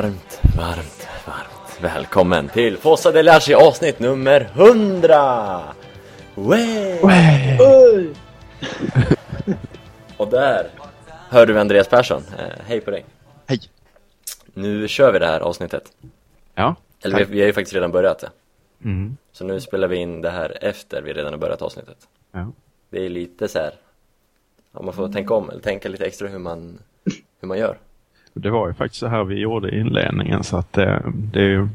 Varmt, varmt, varmt välkommen till Fossa del Lasci avsnitt nummer 100! Way! Oj! Och där hör du Andreas Persson. Eh, hej på dig. Hej. Nu kör vi det här avsnittet. Ja. Eller vi, vi har ju faktiskt redan börjat det. Mm. Så nu spelar vi in det här efter vi redan har börjat avsnittet. ja. Det är lite så här. Ja, man får tänka om eller tänka lite extra hur man, hur man gör. Det var ju faktiskt så här vi gjorde i inledningen så att det, det är ju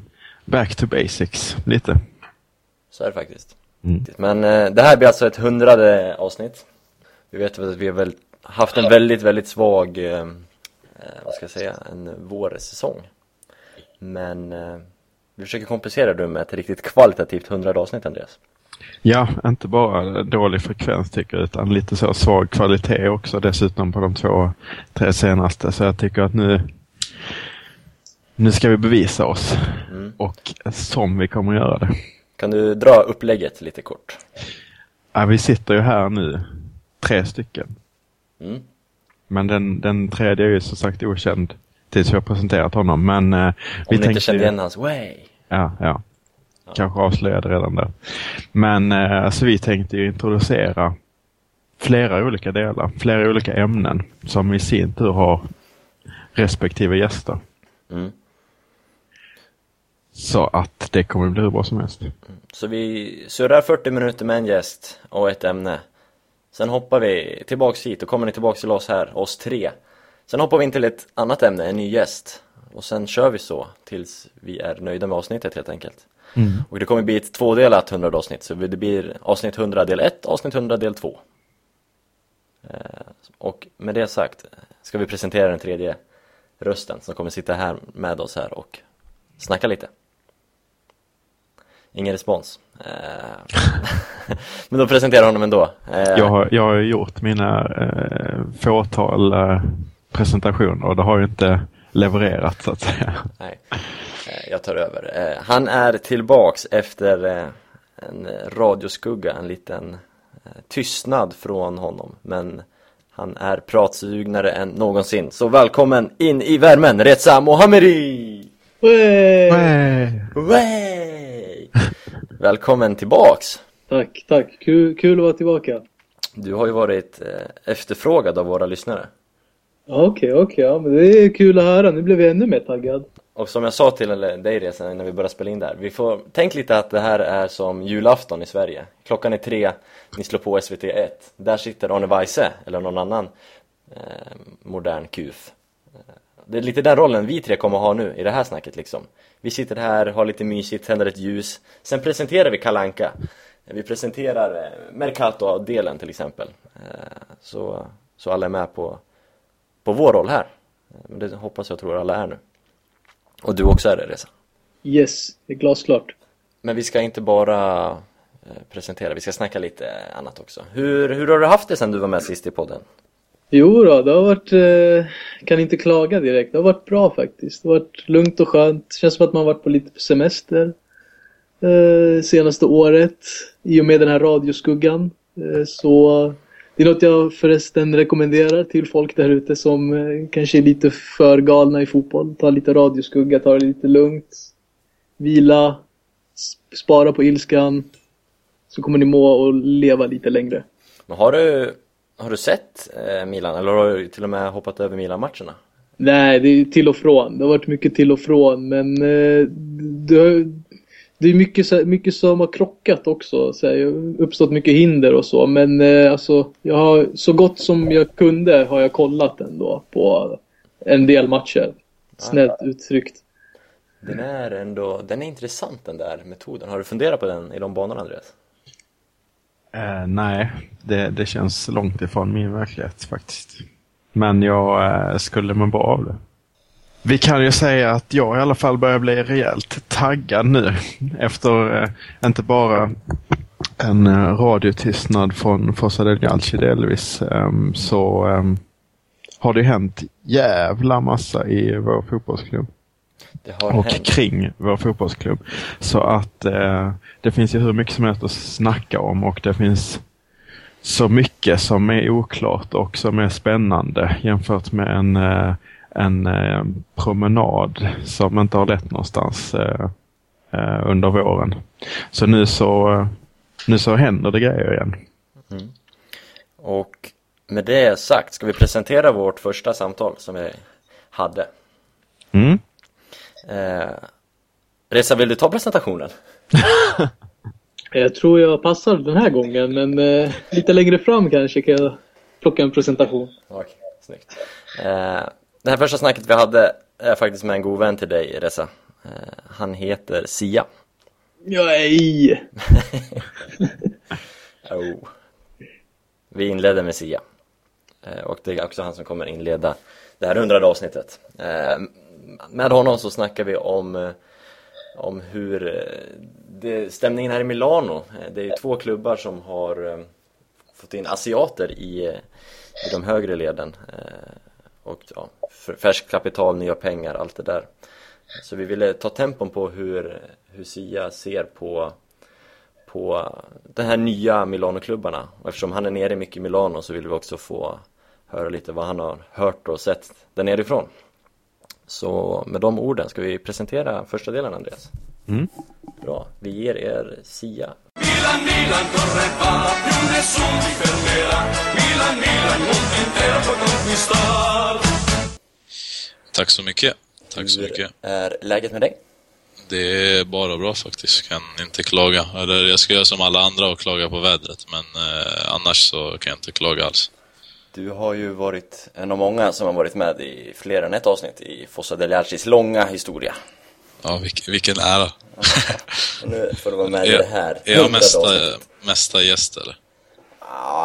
back to basics lite. Så är det faktiskt. Mm. Men eh, det här blir alltså ett hundrade avsnitt. Vi vet att vi har väl haft en väldigt, väldigt svag, eh, eh, vad ska jag säga, en vårsäsong. Men eh, vi försöker kompensera det med ett riktigt kvalitativt hundrade avsnitt, Andreas. Ja, inte bara dålig frekvens tycker jag utan lite så svag kvalitet också dessutom på de två, tre senaste. Så jag tycker att nu, nu ska vi bevisa oss. Mm. Och som vi kommer att göra det. Kan du dra upplägget lite kort? Ja, vi sitter ju här nu, tre stycken. Mm. Men den, den tredje är ju som sagt okänd tills vi har presenterat honom. Men eh, Om vi ni inte tänkte kände ju- igen hans way. Ja, ja. Kanske avslöjade redan där. Men eh, så vi tänkte ju introducera flera olika delar, flera olika ämnen som i sin tur har respektive gäster. Mm. Så att det kommer bli hur bra som helst. Så vi surrar 40 minuter med en gäst och ett ämne. Sen hoppar vi tillbaks hit och kommer ni tillbaks till oss här, oss tre. Sen hoppar vi in till ett annat ämne, en ny gäst. Och sen kör vi så tills vi är nöjda med avsnittet helt enkelt. Och det kommer bli ett tvådelat 100 avsnitt, så det blir avsnitt 100 del 1, avsnitt 100 del 2. Eh, Och med det sagt ska vi presentera den tredje rösten som kommer sitta här med oss här och snacka lite. Ingen respons. Eh, Men då presenterar honom ändå. Eh, Jag har, jag har gjort mina eh, fåtal eh, presentationer och det har ju inte levererat så att säga. Nej, eh, jag tar över. Eh, Han är tillbaks efter eh, en radioskugga, en liten tystnad från honom. Men han är pratsugnare än någonsin. Så välkommen in i värmen, Reza Mohammedi! Oj! Wey! Välkommen tillbaks! Tack, tack. Kul, kul att vara tillbaka. Du har ju varit efterfrågad av våra lyssnare. Ja, Okej, okej. ja, men det är kul att höra. Nu blev jag ännu mer taggad. Och som jag sa till dig Reza när vi började spela in där, vi får, tänk lite att det här är som julafton i Sverige. Klockan är tre, ni slår på SVT 1. Där sitter Arne Weise, eller någon annan eh, modern kuf. Eh, det är lite den rollen vi tre kommer ha nu i det här snacket liksom. Vi sitter här, har lite mysigt, tänder ett ljus. Sen presenterar vi Kalanka. Vi presenterar eh, Mercato-delen till exempel. Eh, så, så alla är med på, på vår roll här. Men det hoppas jag tror alla är nu. Och du också är det Reza. Yes, det är glasklart. Men vi ska inte bara eh, presentera, vi ska snacka lite annat också. Hur, hur har du haft det sen du var med sist i podden? Jo då, det har varit... Eh, kan inte klaga direkt. Det har varit bra faktiskt. Det har varit lugnt och skönt. Känns som att man varit på lite semester. Eh, senaste året. I och med den här radioskuggan. Så det är något jag förresten rekommenderar till folk där ute som eh, kanske är lite för galna i fotboll. Ta lite radioskugga, ta det lite lugnt. Vila. sp- Spara på ilskan. Så kommer ni må och leva lite längre. Men har du, har du sett eh, Milan, eller har du till och med hoppat över Milan-matcherna? Nej, det är till och från. Det har varit mycket till och från. Men eh, har- det är mycket, mycket som har krockat också. Så här, uppstått mycket hinder och så. Men eh, alltså, jag har, så gott som jag kunde har jag kollat ändå på en del matcher. Snällt uttryckt. Den är ändå, den är intressant den där metoden. Har du funderat på den i de banorna Andreas? Eh, nej, det, det känns långt ifrån min verklighet faktiskt. Men jag eh, skulle må bra av det. Vi kan ju säga att jag i alla fall börjar bli rejält taggad nu. Efter eh, inte bara en eh, radiotystnad från Fossa del Galci delvis ehm, så ehm, har det hänt jävla massa i vår fotbollsklubb och hänt. kring vår fotbollsklubb. Så att eh, det finns ju hur mycket som helst att snacka om och det finns så mycket som är oklart och som är spännande jämfört med en, eh, en eh, promenad som inte har lett någonstans eh, eh, under våren. Så nu så, nu så händer det grejer igen. Mm. Och med det sagt, ska vi presentera vårt första samtal som vi hade? Mm. Eh, Reza, vill du ta presentationen? Jag tror jag passar den här gången, men eh, lite längre fram kanske kan jag plocka en presentation. Okej, snyggt. Eh, det här första snacket vi hade är faktiskt med en god vän till dig, Reza. Eh, han heter Sia. Nej! oh. Vi inledde med Sia. Eh, och det är också han som kommer inleda det här hundrade avsnittet. Eh, med honom så snackar vi om, om hur det, stämningen här i Milano, det är två klubbar som har fått in asiater i, i de högre leden. Och ja, färskt kapital, nya pengar, allt det där. Så vi ville ta tempon på hur, hur Sia ser på, på de här nya Milano-klubbarna. Och eftersom han är nere mycket i Milano så vill vi också få höra lite vad han har hört och sett där nerifrån. Så med de orden ska vi presentera första delen Andreas. Mm. Bra, vi ger er Sia. Milan, Milan, corre va, più nessuno ti fermerà. Milan, Milan, mondo intero può conquistar. Tack så mycket. Tack så Hur mycket. är läget med dig? Det är bara bra faktiskt. Kan inte klaga. Eller jag ska göra som alla andra och klaga på vädret, men eh, annars så kan jag inte klaga alls. Du har ju varit en av många som har varit med i fler än ett avsnitt i Fossa Deliarcis långa historia. Ja, vilk, vilken ära. Nu får du vara med i det här är jag mesta, mesta gäst eller?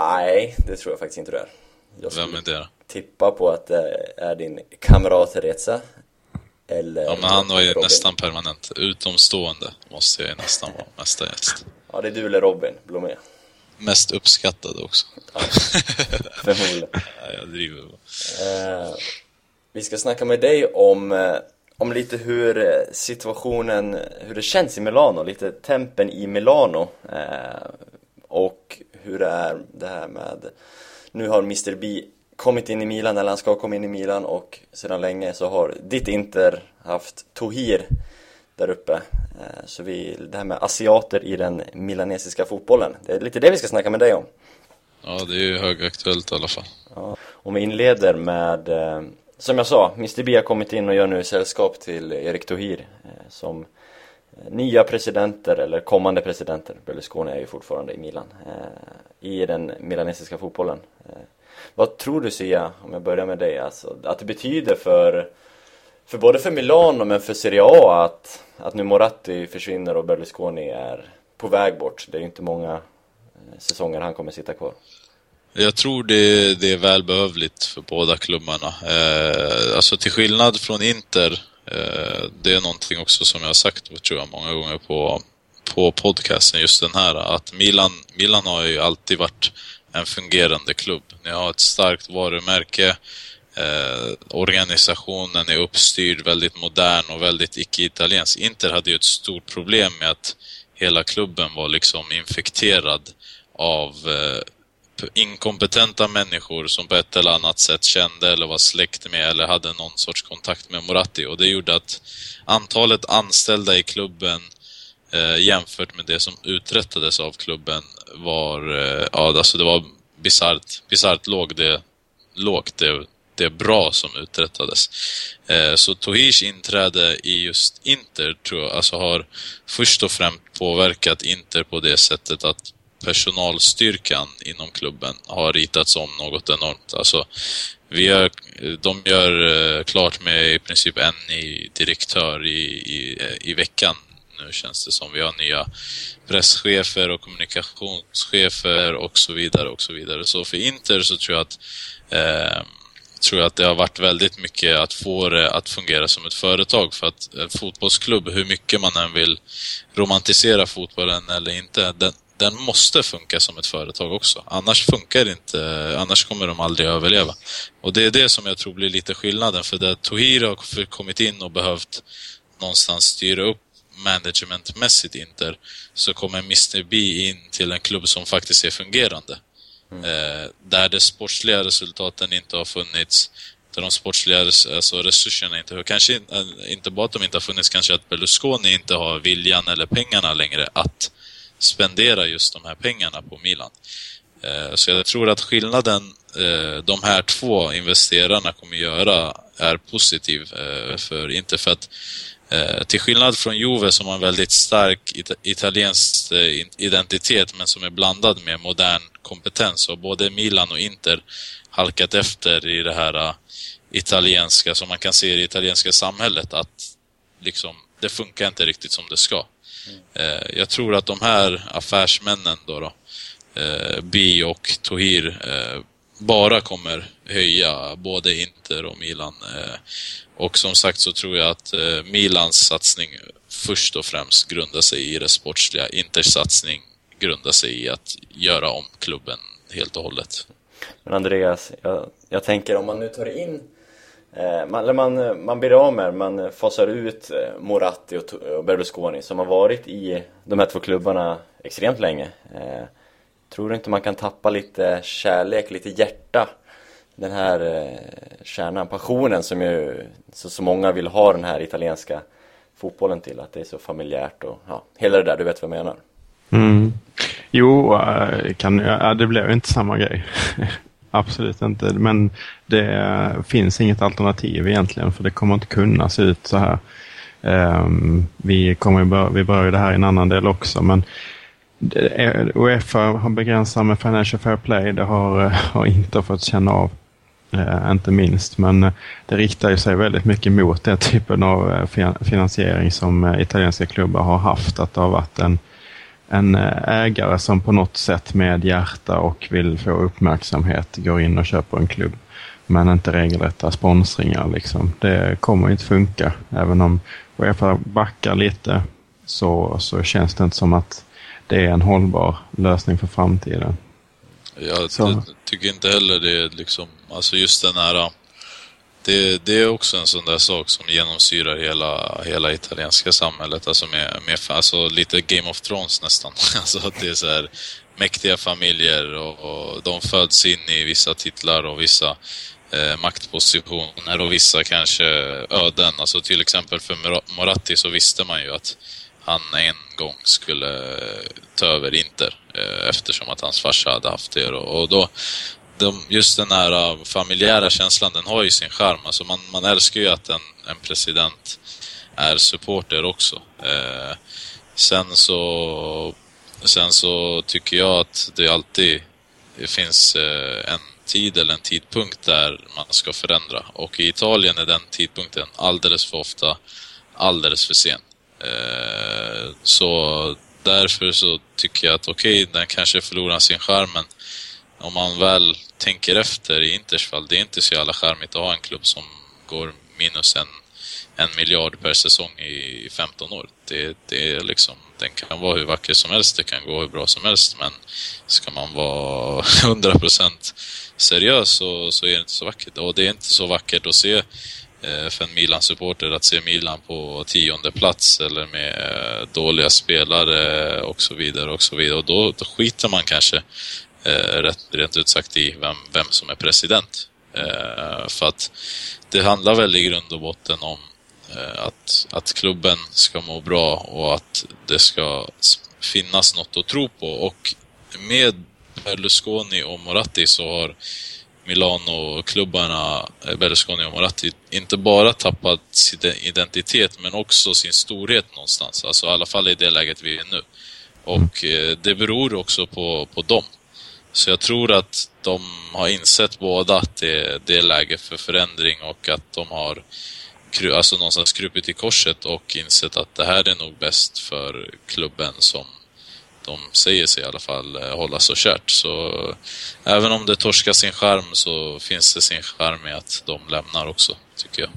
Nej, det tror jag faktiskt inte du är. Jag Vem är det då? tippa på att det är din kamrat Reza. Eller Ja, men han var ju Robin. nästan permanent. Utomstående måste jag ju nästan vara mesta gäst. Ja, det är du eller Robin Blomé. Mest uppskattad också. Förmodligen. Nej, jag driver. Eh, vi ska snacka med dig om, eh, om lite hur eh, situationen, hur det känns i Milano, lite tempen i Milano. Eh, och hur det är det här med, nu har Mr B kommit in i Milan, eller han ska komma in i Milan och sedan länge så har ditt Inter haft Tohir där uppe. Eh, så vi, det här med asiater i den milanesiska fotbollen, det är lite det vi ska snacka med dig om. Ja, det är ju högaktuellt i alla fall. Ja, om vi inleder med, eh, som jag sa, Mr B har kommit in och gör nu sällskap till Erik Tohir eh, som eh, nya presidenter, eller kommande presidenter, Berlusconi är ju fortfarande i Milan, eh, i den milanesiska fotbollen. Vad tror du Sia, om jag börjar med dig, alltså, att det betyder för, för både för Milano men för Serie A att, att nu Moratti försvinner och Berlusconi är på väg bort? Det är ju inte många säsonger han kommer sitta kvar. Jag tror det, det är välbehövligt för båda klubbarna. Eh, alltså till skillnad från Inter, eh, det är någonting också som jag har sagt tror jag många gånger på, på podcasten, just den här, att Milan, Milan har ju alltid varit en fungerande klubb. Ni har ett starkt varumärke, eh, organisationen är uppstyrd, väldigt modern och väldigt icke-italiensk. Inter hade ju ett stort problem med att hela klubben var liksom infekterad av eh, inkompetenta människor som på ett eller annat sätt kände eller var släkt med eller hade någon sorts kontakt med Moratti och det gjorde att antalet anställda i klubben eh, jämfört med det som uträttades av klubben var, eh, ja alltså det var bisarrt, bisarrt låg det, lågt det, det bra som uträttades. Eh, så Tohirs inträde i just Inter tror jag alltså har först och främst påverkat Inter på det sättet att personalstyrkan inom klubben har ritats om något enormt. Alltså, vi gör, de gör eh, klart med i princip en ny direktör i, i, i veckan. Nu känns det som vi har nya presschefer och kommunikationschefer och så vidare och så vidare. Så för Inter så tror jag att eh, tror jag att det har varit väldigt mycket att få det att fungera som ett företag för att en fotbollsklubb, hur mycket man än vill romantisera fotbollen eller inte, den, den måste funka som ett företag också. Annars funkar det inte, annars kommer de aldrig överleva. Och det är det som jag tror blir lite skillnaden, för där Tohir har kommit in och behövt någonstans styra upp managementmässigt Inter, så kommer Mr B in till en klubb som faktiskt är fungerande. Eh, där de sportsliga resultaten inte har funnits, där de sportsliga alltså resurserna inte har... Kanske äh, inte bara att de inte har funnits, kanske att Berlusconi inte har viljan eller pengarna längre att spendera just de här pengarna på Milan. Eh, så jag tror att skillnaden eh, de här två investerarna kommer göra är positiv eh, för Inter. För att till skillnad från Juve som har en väldigt stark it- italiensk identitet men som är blandad med modern kompetens och både Milan och Inter halkat efter i det här italienska, som man kan se i det italienska samhället, att liksom, det funkar inte riktigt som det ska. Eh, jag tror att de här affärsmännen då, då eh, Bi och Tohir eh, bara kommer höja både Inter och Milan. Eh, och som sagt så tror jag att eh, Milans satsning först och främst grundar sig i det sportsliga. Inters satsning grundar sig i att göra om klubben helt och hållet. Men Andreas, jag, jag tänker om man nu tar in eh, Eh, man, eller man, eh, man blir av med, man eh, fasar ut Moratti och, och Berlusconi som har varit i de här två klubbarna extremt länge. Eh, tror du inte man kan tappa lite kärlek, lite hjärta? Den här eh, kärnan, passionen som ju så, så många vill ha den här italienska fotbollen till, att det är så familjärt och ja, hela det där, du vet vad jag menar? Mm. Jo, kan, ja, det blev inte samma grej. Absolut inte. Men det finns inget alternativ egentligen för det kommer inte kunna se ut så här. Ehm, vi, kommer vi berör ju det här i en annan del också men Uefa har begränsat med Financial Fair Play. Det har, eh, har inte fått känna av. Eh, inte minst, men eh, det riktar ju sig väldigt mycket mot den typen av eh, finansiering som italienska klubbar har haft. Att det har varit en, en eh, ägare som på något sätt med hjärta och vill få uppmärksamhet går in och köper en klubb. Men inte regelrätta sponsringar. Liksom. Det kommer inte funka. Även om Uefa backar lite så, så känns det inte som att det är en hållbar lösning för framtiden. Jag Så. ty- tycker inte heller det är liksom, alltså just den här det, det är också en sån där sak som genomsyrar hela, hela italienska samhället. Alltså, med, med, alltså lite Game of Thrones nästan. Alltså att det är så här mäktiga familjer och, och de föds in i vissa titlar och vissa eh, maktpositioner och vissa kanske öden. Alltså till exempel för Moratti så visste man ju att han en gång skulle eh, ta över Inter eh, eftersom att hans farsa hade haft det. Och, och då, de, just den här äh, familjära känslan, den har ju sin charm. Alltså man, man älskar ju att en, en president är supporter också. Eh, sen så sen så tycker jag att det alltid finns eh, en tid eller en tidpunkt där man ska förändra. Och i Italien är den tidpunkten alldeles för ofta alldeles för sen. Eh, så därför så tycker jag att okej, den kanske förlorar sin charm, men om man väl tänker efter i Inters fall, det är inte så jävla charmigt att ha en klubb som går minus en, en miljard per säsong i 15 år. Det, det är liksom, den kan vara hur vacker som helst, det kan gå hur bra som helst, men ska man vara 100% seriös så, så är det inte så vackert. Och det är inte så vackert att se eh, för en Milan-supporter att se Milan på tionde plats eller med eh, dåliga spelare och så vidare och så vidare. Och då, då skiter man kanske eh, rätt, rent ut sagt i vem, vem som är president. Eh, för att det handlar väl i grund och botten om eh, att, att klubben ska må bra och att det ska finnas något att tro på. Och med Berlusconi och Moratti så har Milano-klubbarna, eh, Berlusconi och Moratti, inte bara tappat sin identitet men också sin storhet någonstans. Alltså i alla fall i det läget vi är nu. Och eh, det beror också på, på dem. Så jag tror att de har insett båda att det, det är läge för förändring och att de har alltså någonstans krupit i korset och insett att det här är nog bäst för klubben som de säger sig i alla fall eh, hålla så kärt. Så även om det torskar sin charm så finns det sin charm i att de lämnar också, tycker jag.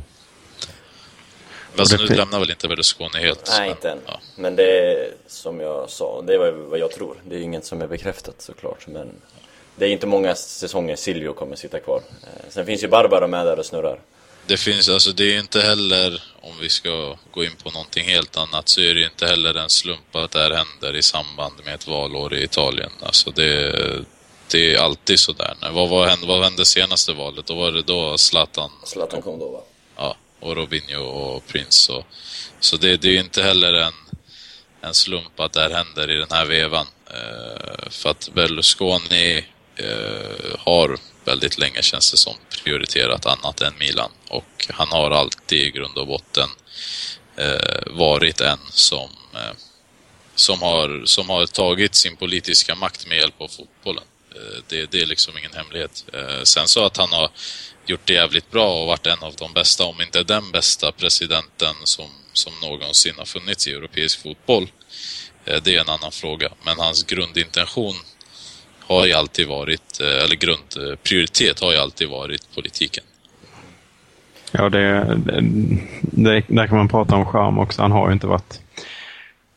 Alltså det nu lämnar väl inte Berlusconi helt. Nej, men, inte än. Ja. Men det är som jag sa, det var vad jag tror. Det är inget som är bekräftat såklart. Men det är inte många säsonger Silvio kommer sitta kvar. Eh, Sen finns ju Barbara med där och snurrar. Det finns, alltså det är inte heller, om vi ska gå in på någonting helt annat, så är det inte heller en slump att det här händer i samband med ett valår i Italien. Alltså det, det är alltid sådär. Vad, vad, hände, vad hände senaste valet? Då var det då Zlatan Zlatan kom då va? Och Robinho och Prince. Och, så det, det är ju inte heller en, en slump att det här händer i den här vevan. Eh, för att Berlusconi eh, har väldigt länge, känns det som, prioriterat annat än Milan. Och han har alltid i grund och botten eh, varit en som, eh, som, har, som har tagit sin politiska makt med hjälp av fotbollen. Eh, det, det är liksom ingen hemlighet. Eh, sen så att han har gjort det jävligt bra och varit en av de bästa, om inte den bästa presidenten som, som någonsin har funnits i europeisk fotboll. Eh, det är en annan fråga. Men hans grundintention har ju alltid varit, eller grundprioritet har ju alltid varit politiken. Ja, det, det, det, där kan man prata om charm också. Han har ju inte varit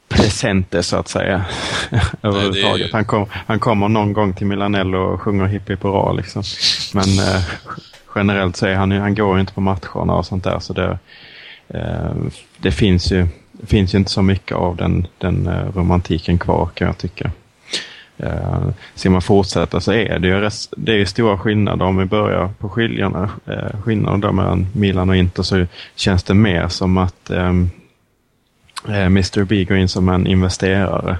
presente så att säga. överhuvudtaget. ju- Han, kom, han kommer någon gång till Milanello och sjunger hipp hipp hurra liksom. Men eh, generellt så är han, ju- han går ju inte på matcherna och sånt där. Så det, eh, det finns ju, det finns ju inte så mycket av den, den eh, romantiken kvar kan jag tycka. Uh, ska man fortsätta så är det ju, res- det är ju stora skillnader. Om vi börjar på skiljarna, skillnaden då mellan Milan och Inter så känns det mer som att uh, Mr B går in som en investerare.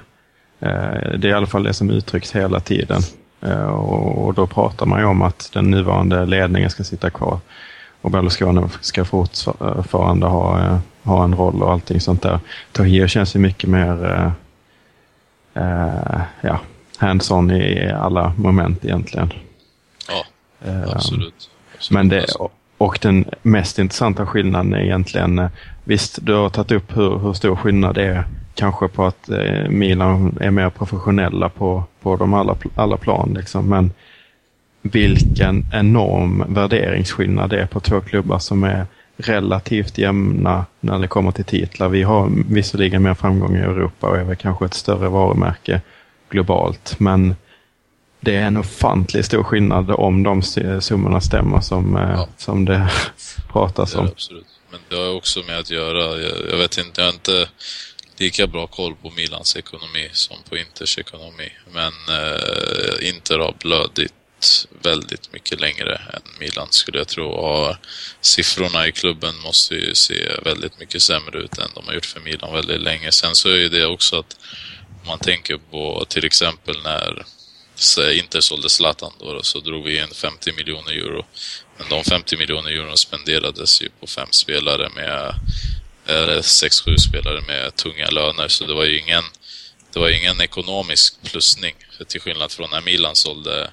Uh, det är i alla fall det som uttrycks hela tiden. Uh, och, då pratar man ju om att den nuvarande ledningen ska sitta kvar. Och Berlusconi ska fortfarande ha, ha en roll och allting sånt där. Tohir känns ju mycket mer uh, ja, hands-on i alla moment egentligen. Ja, Eh, absolut. absolut. Men det, Alltså, och den mest intressanta skillnaden är egentligen, eh, visst du har tagit upp hur, hur stor skillnad det är kanske på att eh, Milan är mer professionella på, på de alla, alla plan. Liksom. Men vilken enorm värderingsskillnad det är på två klubbar som är relativt jämna när det kommer till titlar. Vi har visserligen mer framgång i Europa och är väl kanske ett större varumärke globalt. Men det är en ofantligt stor skillnad om de summorna stämmer som, eh, Ja. som det pratas om. det absolut. Men det har också med att göra, jag, jag vet inte, jag har inte lika bra koll på Milans ekonomi som på Inters ekonomi. Men eh, Inter har blödit väldigt mycket längre än Milan skulle jag tro. Och siffrorna i klubben måste ju se väldigt mycket sämre ut än de har gjort för Milan väldigt länge. Sen så är det också att man tänker på till exempel när så Inter sålde Zlatan då, då, så drog vi in 50 miljoner euro. Men de 50 miljoner euro spenderades ju på fem spelare med, eller sex, sju spelare med tunga löner. Så det var ju ingen, det var ingen ekonomisk plusning. För till skillnad från när Milan sålde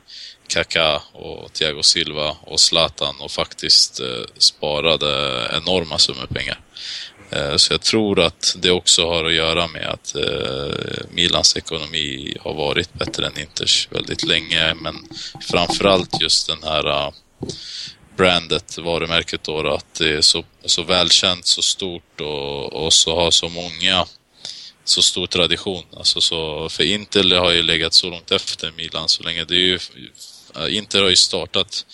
Kaká och Thiago Silva och Zlatan och faktiskt eh, sparade enorma summor pengar. Eh, så jag tror att det också har att göra med att eh, Milans ekonomi har varit bättre än Inters väldigt länge. Men framförallt just den här eh, brandet, varumärket då, att det är så, så välkänt, så stort och, och så har så många, så stor tradition. Alltså så, för Inter har ju legat så långt efter Milan så länge. Det är ju, Inter har ju startat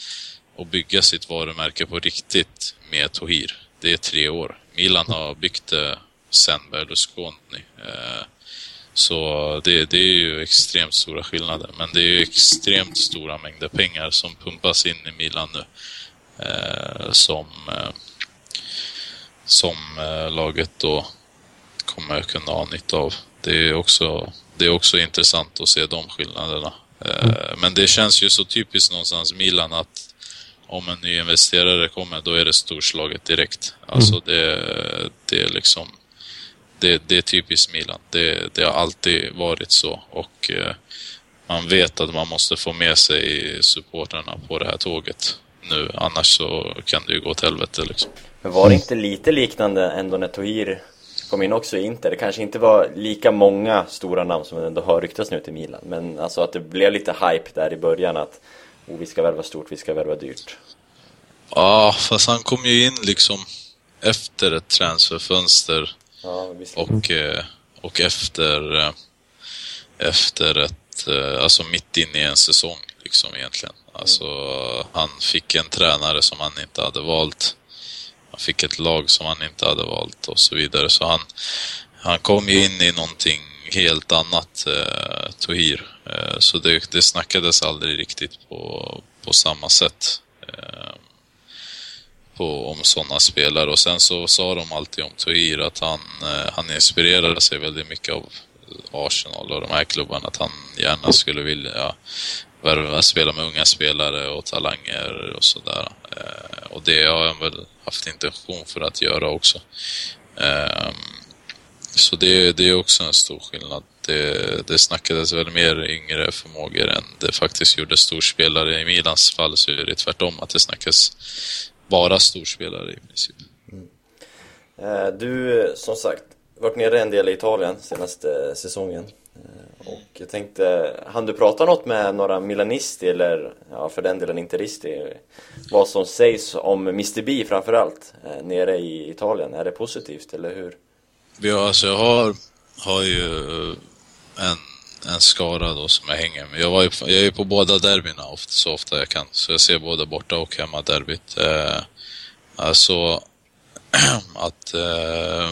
att bygga sitt varumärke på riktigt med Tohir. Det är tre år. Milan har byggt det sen Berlusconi. Eh, så det, det är ju extremt stora skillnader. Men det är ju extremt stora mängder pengar som pumpas in i Milan nu. Eh, Som, eh, som eh, laget då kommer kunna ha nytta av. Det är också, det är också intressant att se de skillnaderna. Eh, men det känns ju så typiskt någonstans Milan att om en ny investerare kommer, då är det storslaget direkt. Alltså det, det är liksom det, det är typiskt Milan. Det, det har alltid varit så och eh, man vet att man måste få med sig supporterna på det här tåget nu. Annars så kan det ju gå åt helvete liksom. Men var det inte lite liknande ändå när Tohir kom in också i Inter? Det kanske inte var lika många stora namn som ändå har ryktats nu till Milan. Men alltså att det blev lite hype där i början att oh, vi ska värva stort, vi ska värva dyrt. Ja, fast han kom ju in liksom efter ett transferfönster Ja, och, eh, och efter, eh, efter ett, eh, alltså mitt inne i en säsong liksom egentligen. Alltså han fick en tränare som han inte hade valt. Han fick ett lag som han inte hade valt och så vidare. Så han, han kom ju in i någonting helt annat, eh, Tohir. Eh, så det, det snackades aldrig riktigt på, på samma sätt eh, på, om sådana spelare. Och sen så sa de alltid om Tohir att han, eh, han inspirerade sig väldigt mycket av Arsenal och de här klubbarna. Att han gärna skulle vilja värva, spela med unga spelare och talanger och sådär. Eh, och det har han väl haft intention för att göra också. Ehm, så det, det är också en stor skillnad. Det, det snackades väl mer yngre förmågor än det faktiskt gjorde storspelare. I Milans fall så är det tvärtom, att det snackas bara storspelare i princip. Mm. Eh, du, som sagt, varit nere en del i Italien senaste eh, säsongen. Eh, och jag tänkte, hann du prata något med några milanisti eller, ja för den delen interisti? Vad som sägs om Mr B framförallt, nere i Italien, är det positivt eller hur? Ja, alltså jag har, har ju eh, en, en skara då som jag hänger med. Jag, var ju, jag är ju på båda derbyna ofta, så ofta jag kan, så jag ser både borta och hemma derbyt. Eh, alltså att eh,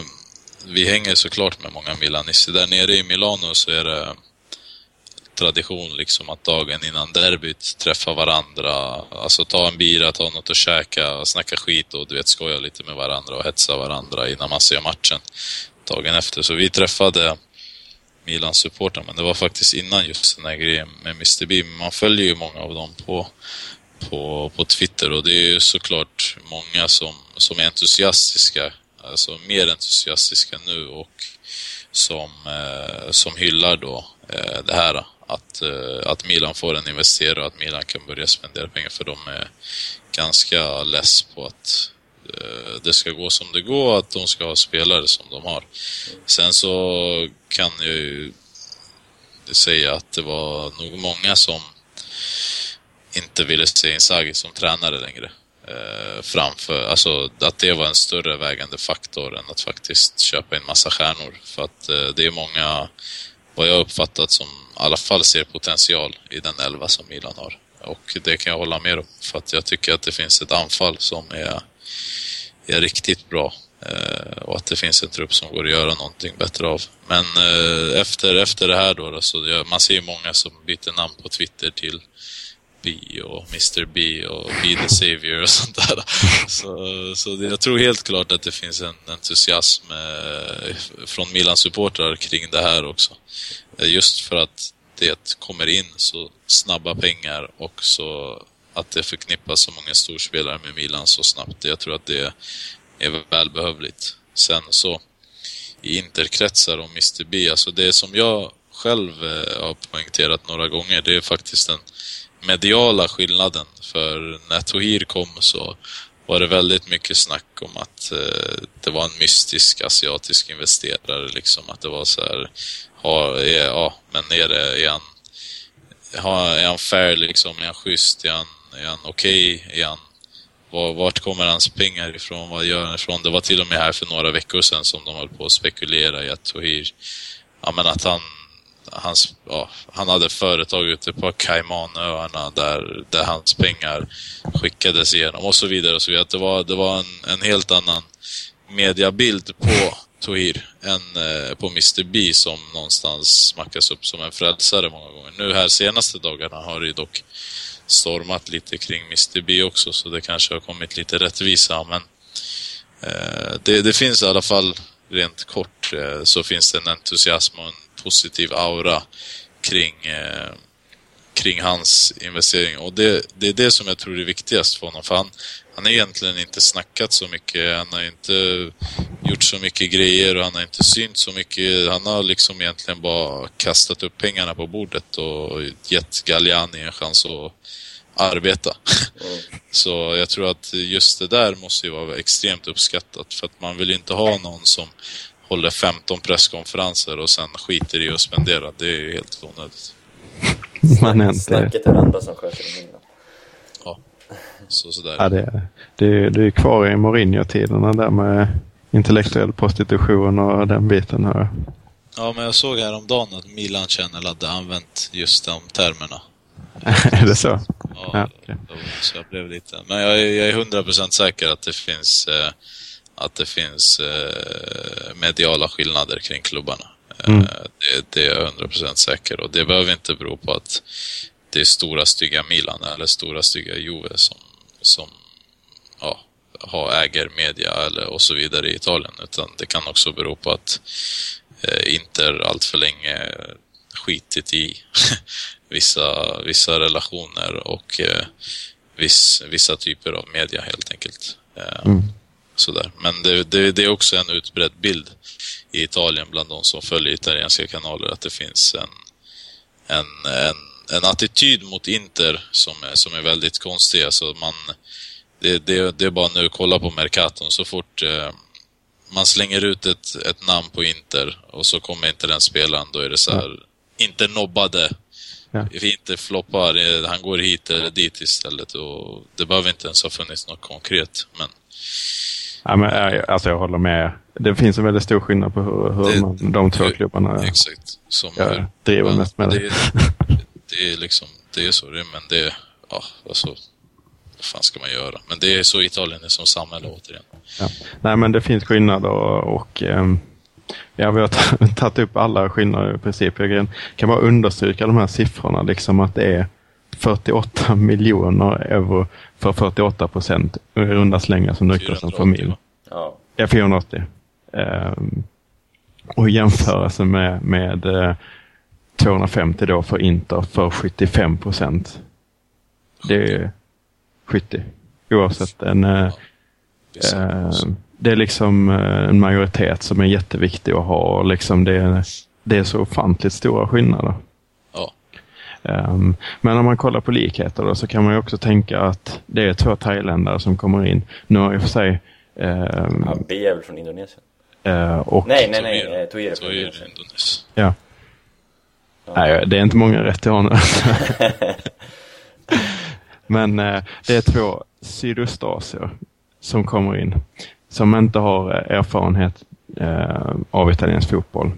vi hänger såklart med många milanister. Där nere i Milano så är det tradition liksom att dagen innan derbyt träffa varandra, alltså ta en bira, ta något att käka, snacka skit och du vet skoja lite med varandra och hetsa varandra innan man ser matchen dagen efter. Så vi träffade Milans supportrar men det var faktiskt innan just den här grejen med Mr B. Man följer ju många av dem på, på, på Twitter och det är ju såklart många som, som är entusiastiska, alltså mer entusiastiska nu och som, eh, som hyllar då eh, det här att, eh, att Milan får en investerare och att Milan kan börja spendera pengar för de är ganska less på att Eh, det ska gå som det går att de ska ha spelare som de har. Sen så kan jag ju säga att det var nog många som inte ville se Inzaghi som tränare längre. Eh, framför, alltså att det var en större vägande faktor än att faktiskt köpa in massa stjärnor. För att eh, det är många, vad jag uppfattat, som i alla fall ser potential i den elva som Milan har. Och det kan jag hålla med om. För att jag tycker att det finns ett anfall som är, är riktigt bra. Eh, och att det finns en trupp som går att göra någonting bättre av. Men eh, efter, efter det här då, så det, man ser ju många som byter namn på Twitter till B och Mr B och Be the Savior och sånt där. Så, så det, jag tror helt klart att det finns en entusiasm eh, från Milan-supportrar kring det här också. Eh, just för att det kommer in så snabba pengar och så att det förknippas så många storspelare med Milan så snabbt. Jag tror att det är välbehövligt. Sen så i interkretsar och Mr B, alltså det som jag själv eh, har poängterat några gånger, det är faktiskt den mediala skillnaden. För när Tohir kom så var det väldigt mycket snack om att eh, det var en mystisk asiatisk investerare liksom. Att det var så här, ha, ja, men är, det, är han ha, är han fair liksom? Är han schysst? Är han, är han okej? Är han var, vart kommer hans pengar ifrån? Vad gör han ifrån? Det var till och med här för några veckor sedan som de höll på att spekulera i att Tohir, ja men att han, hans, ja, han hade företag ute på Caymanöarna där, där hans pengar skickades igenom och så vidare och så vidare. Att det var, det var en, en helt annan mediabild på Tohir än eh, på Mr B som någonstans smackas upp som en frälsare många gånger. Nu här senaste dagarna har det ju dock stormat lite kring Mr B också så det kanske har kommit lite rättvisa men eh, det, det finns i alla fall rent kort eh, så finns det en entusiasm och en positiv aura kring eh, kring hans investering och det, det är det som jag tror är viktigast för honom för han, han har egentligen inte snackat så mycket, han har inte gjort så mycket grejer och han har inte synt så mycket. Han har liksom egentligen bara kastat upp pengarna på bordet och gett Galliani en chans att arbeta. Så jag tror att just det där måste ju vara extremt uppskattat för att man vill ju inte ha någon som håller 15 presskonferenser och sen skiter i att spendera. Det är ju helt onödigt. Man är inte... Snacket är det andra som sköter det mindre. Ja, så sådär. Ja, det, det, det är kvar i Mourinho-tiderna där med intellektuell prostitution och den biten. Här. Ja, men jag såg häromdagen att Milan Channel hade använt just de termerna. är det så? Ja, Ja, okej. Så jag blev lite... Men jag, är- jag är 100% säker att det finns, eh, att det finns eh, mediala skillnader kring klubbarna. Mm. Eh, Det, det är jag 100% säker och det behöver inte bero på att det är stora stygga Milan eller stora stygga Juve som, som ja, har äger media eller och så vidare i Italien utan det kan också bero på att eh, Inter allt för länge skitit i vissa, vissa relationer och eh, viss, vissa typer av media helt enkelt. Eh, Mm. Sådär. Men det, det, det är också en utbredd bild i Italien bland de som följer italienska kanaler att det finns en, en, en, en attityd mot Inter som är, som är väldigt konstig. Alltså man, det, det, det är bara nu kolla på Mercaton så fort eh, man slänger ut ett, ett namn på Inter och så kommer inte den spelaren, då är det så här, inte nobbade. Ja. Inte floppar, eh, han går hit eller dit istället och det behöver inte ens ha funnits något konkret. Men Ja, men, eh, alltså jag håller med. Det finns en väldigt stor skillnad på hur, hur Det- man, de två det- klubbarna Exakt. Som Ja, hur- driver mest med det. det. Det är liksom, det är så det men det, ja, alltså, vad fan ska man göra? Men det är så Italien är som samhälle återigen. Ja. Nej, men det finns skillnader och, och ehm, ja, vi har ta- tagit upp alla skillnader i princip. Jag kan bara understryka de här siffrorna, liksom att det är 48 miljoner euro för 48 procent i runda slängar som som 480, familj. Ja. Ja, 480. Ehm, och i jämförelse med, med eh, 250 då för Inter för 75 procent. Det är 70. Oavsett en... eh, Visst. Eh, det är liksom eh, en majoritet som är jätteviktig att ha. Och liksom det, är, det är så ofantligt stora skillnader. Ja, Ehm, men om man kollar på likheter då, så kan man ju också tänka att det är två thailändare som kommer in. Nu har i och för sig ehm, ja, B är väl från Indonesien? eh, och Nej, nej, nej, Toir- eh, är från Toir Indonesien. Indonesien. Ja. Nej, det är inte många rätt i honom. Men eh, det är två sydostasier som kommer in. Som inte har eh, erfarenhet eh, av italiensk fotboll.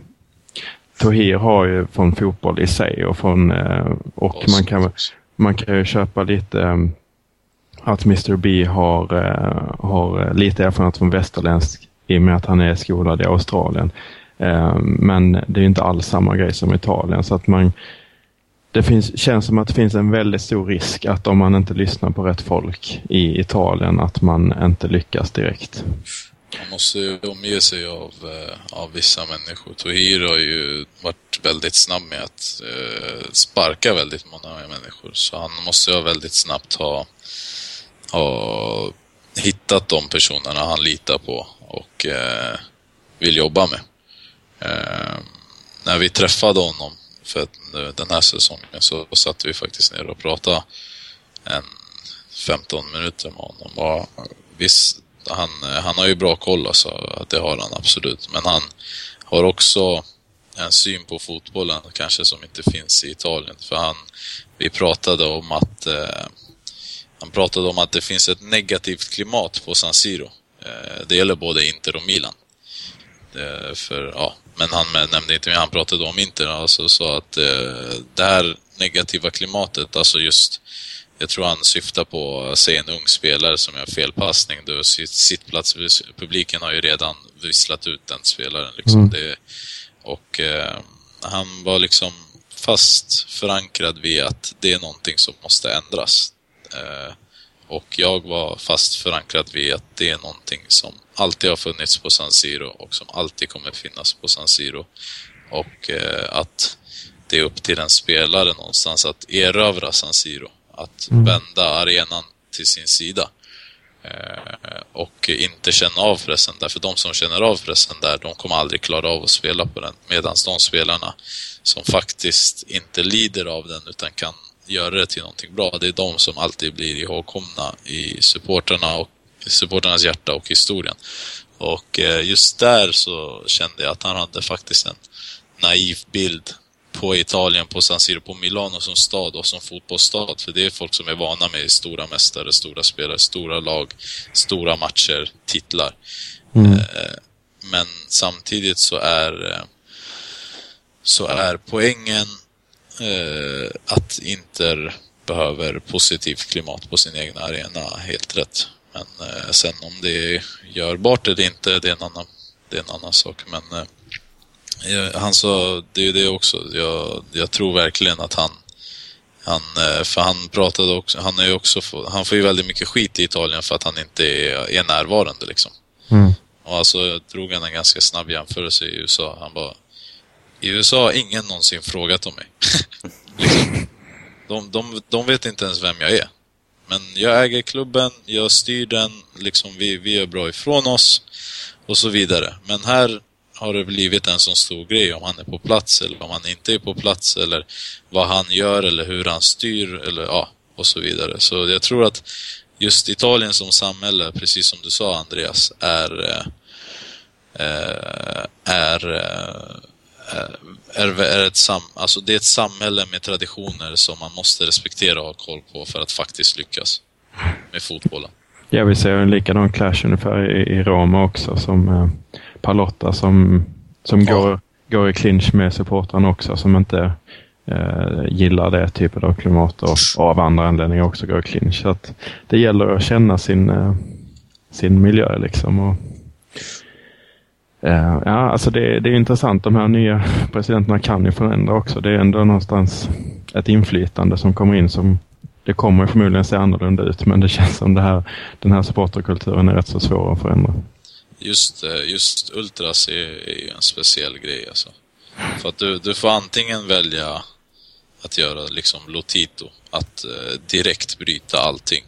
Tohir har ju från fotboll i sig och från eh, och man kan, man kan ju köpa lite eh, att Mr B har, eh, har eh, lite erfarenhet från västerländsk i och med att han är skolad i Australien. Eh, Men det är ju inte alls samma grej som Italien. Så att man, det finns, känns som att det finns en väldigt stor risk att om man inte lyssnar på rätt folk i Italien att man inte lyckas direkt. Man måste ju omge sig av, eh, av vissa människor. Tohir har ju varit väldigt snabb med att eh, sparka väldigt många människor. Så han måste ju väldigt snabbt ha, ha hittat de personerna han litar på och eh, vill jobba med. Eh, när vi träffade honom för att, eh, den här säsongen så satt vi faktiskt ner och pratade en 15 minuter med honom. Och eh, visst, han, eh, han har ju bra koll alltså, att det har han absolut. Men han har också en syn på fotbollen kanske som inte finns i Italien. För han, vi pratade om att eh, han pratade om att det finns ett negativt klimat på San Siro. Eh, det gäller både Inter och Milan. Eh, för, ja, men han nämnde inte mer, han pratade om Inter, alltså sa att eh, det här negativa klimatet, alltså just jag tror han syftar på, säg en ung spelare som gör felpassning, då sitt, sittplats, publiken har ju redan visslat ut den spelaren liksom. Mm. Det, och eh, han var liksom fast förankrad vid att det är någonting som måste ändras. Eh, och jag var fast förankrad vid att det är någonting som alltid har funnits på San Siro och som alltid kommer finnas på San Siro. Och eh, att det är upp till en spelare någonstans att erövra San Siro. Att vända arenan till sin sida. Eh, och inte känna av pressen där. För de som känner av pressen där, de kommer aldrig klara av att spela på den. Medan de spelarna som faktiskt inte lider av den utan kan göra det till någonting bra, det är de som alltid blir ihågkomna i supporterna och supporternas hjärta och historien. Och eh, just där så kände jag att han hade faktiskt en naiv bild på Italien, på San Siro, på Milano som stad och som fotbollsstad. För det är folk som är vana med stora mästare, stora spelare, stora lag, stora matcher, titlar. Eh, Men samtidigt så är, eh, så är poängen eh, att Inter behöver positivt klimat på sin egna arena helt rätt. Men sen om det är görbart eller inte, det är en annan, det är en annan sak. Men Han sa, det är ju det också. Jag, jag tror verkligen att han, han, eh, för han pratade också, han är ju också, han får ju väldigt mycket skit i Italien för att han inte är, är närvarande liksom. Mm. Och alltså drog han en ganska snabb jämförelse i USA. Han bara, i USA har ingen någonsin frågat om mig. liksom. de, de, de vet inte ens vem jag är. Men jag äger klubben, jag styr den, liksom vi, vi gör bra ifrån oss och så vidare. Men här har det blivit en sån stor grej om han är på plats eller om han inte är på plats eller vad han gör eller hur han styr eller ja, och så vidare. Så jag tror att just Italien som samhälle, precis som du sa Andreas, är eh, eh, är, är, är, är ett sam, alltså det är ett samhälle med traditioner som man måste respektera och ha koll på för att faktiskt lyckas med fotbollen. Ja, vi ser en likadan clash ungefär i, i Roma också som eh, Palotta som, som Ja. går, går i clinch med supportrarna också som inte eh, gillar det typen av klimat och, och av andra anledningar också går i clinch. Så att det gäller att känna sin, eh, sin miljö liksom. Och, eh, ja, alltså det, det är intressant. De här nya presidenterna kan ju förändra också. Det är ändå någonstans ett inflytande som kommer in som det kommer förmodligen se annorlunda ut men det känns som det här, den här supporterkulturen är rätt så svår att förändra. Just, eh, just Ultras är, är ju en speciell grej alltså. För att du, du får antingen välja att göra liksom Lotito, att eh, direkt bryta allting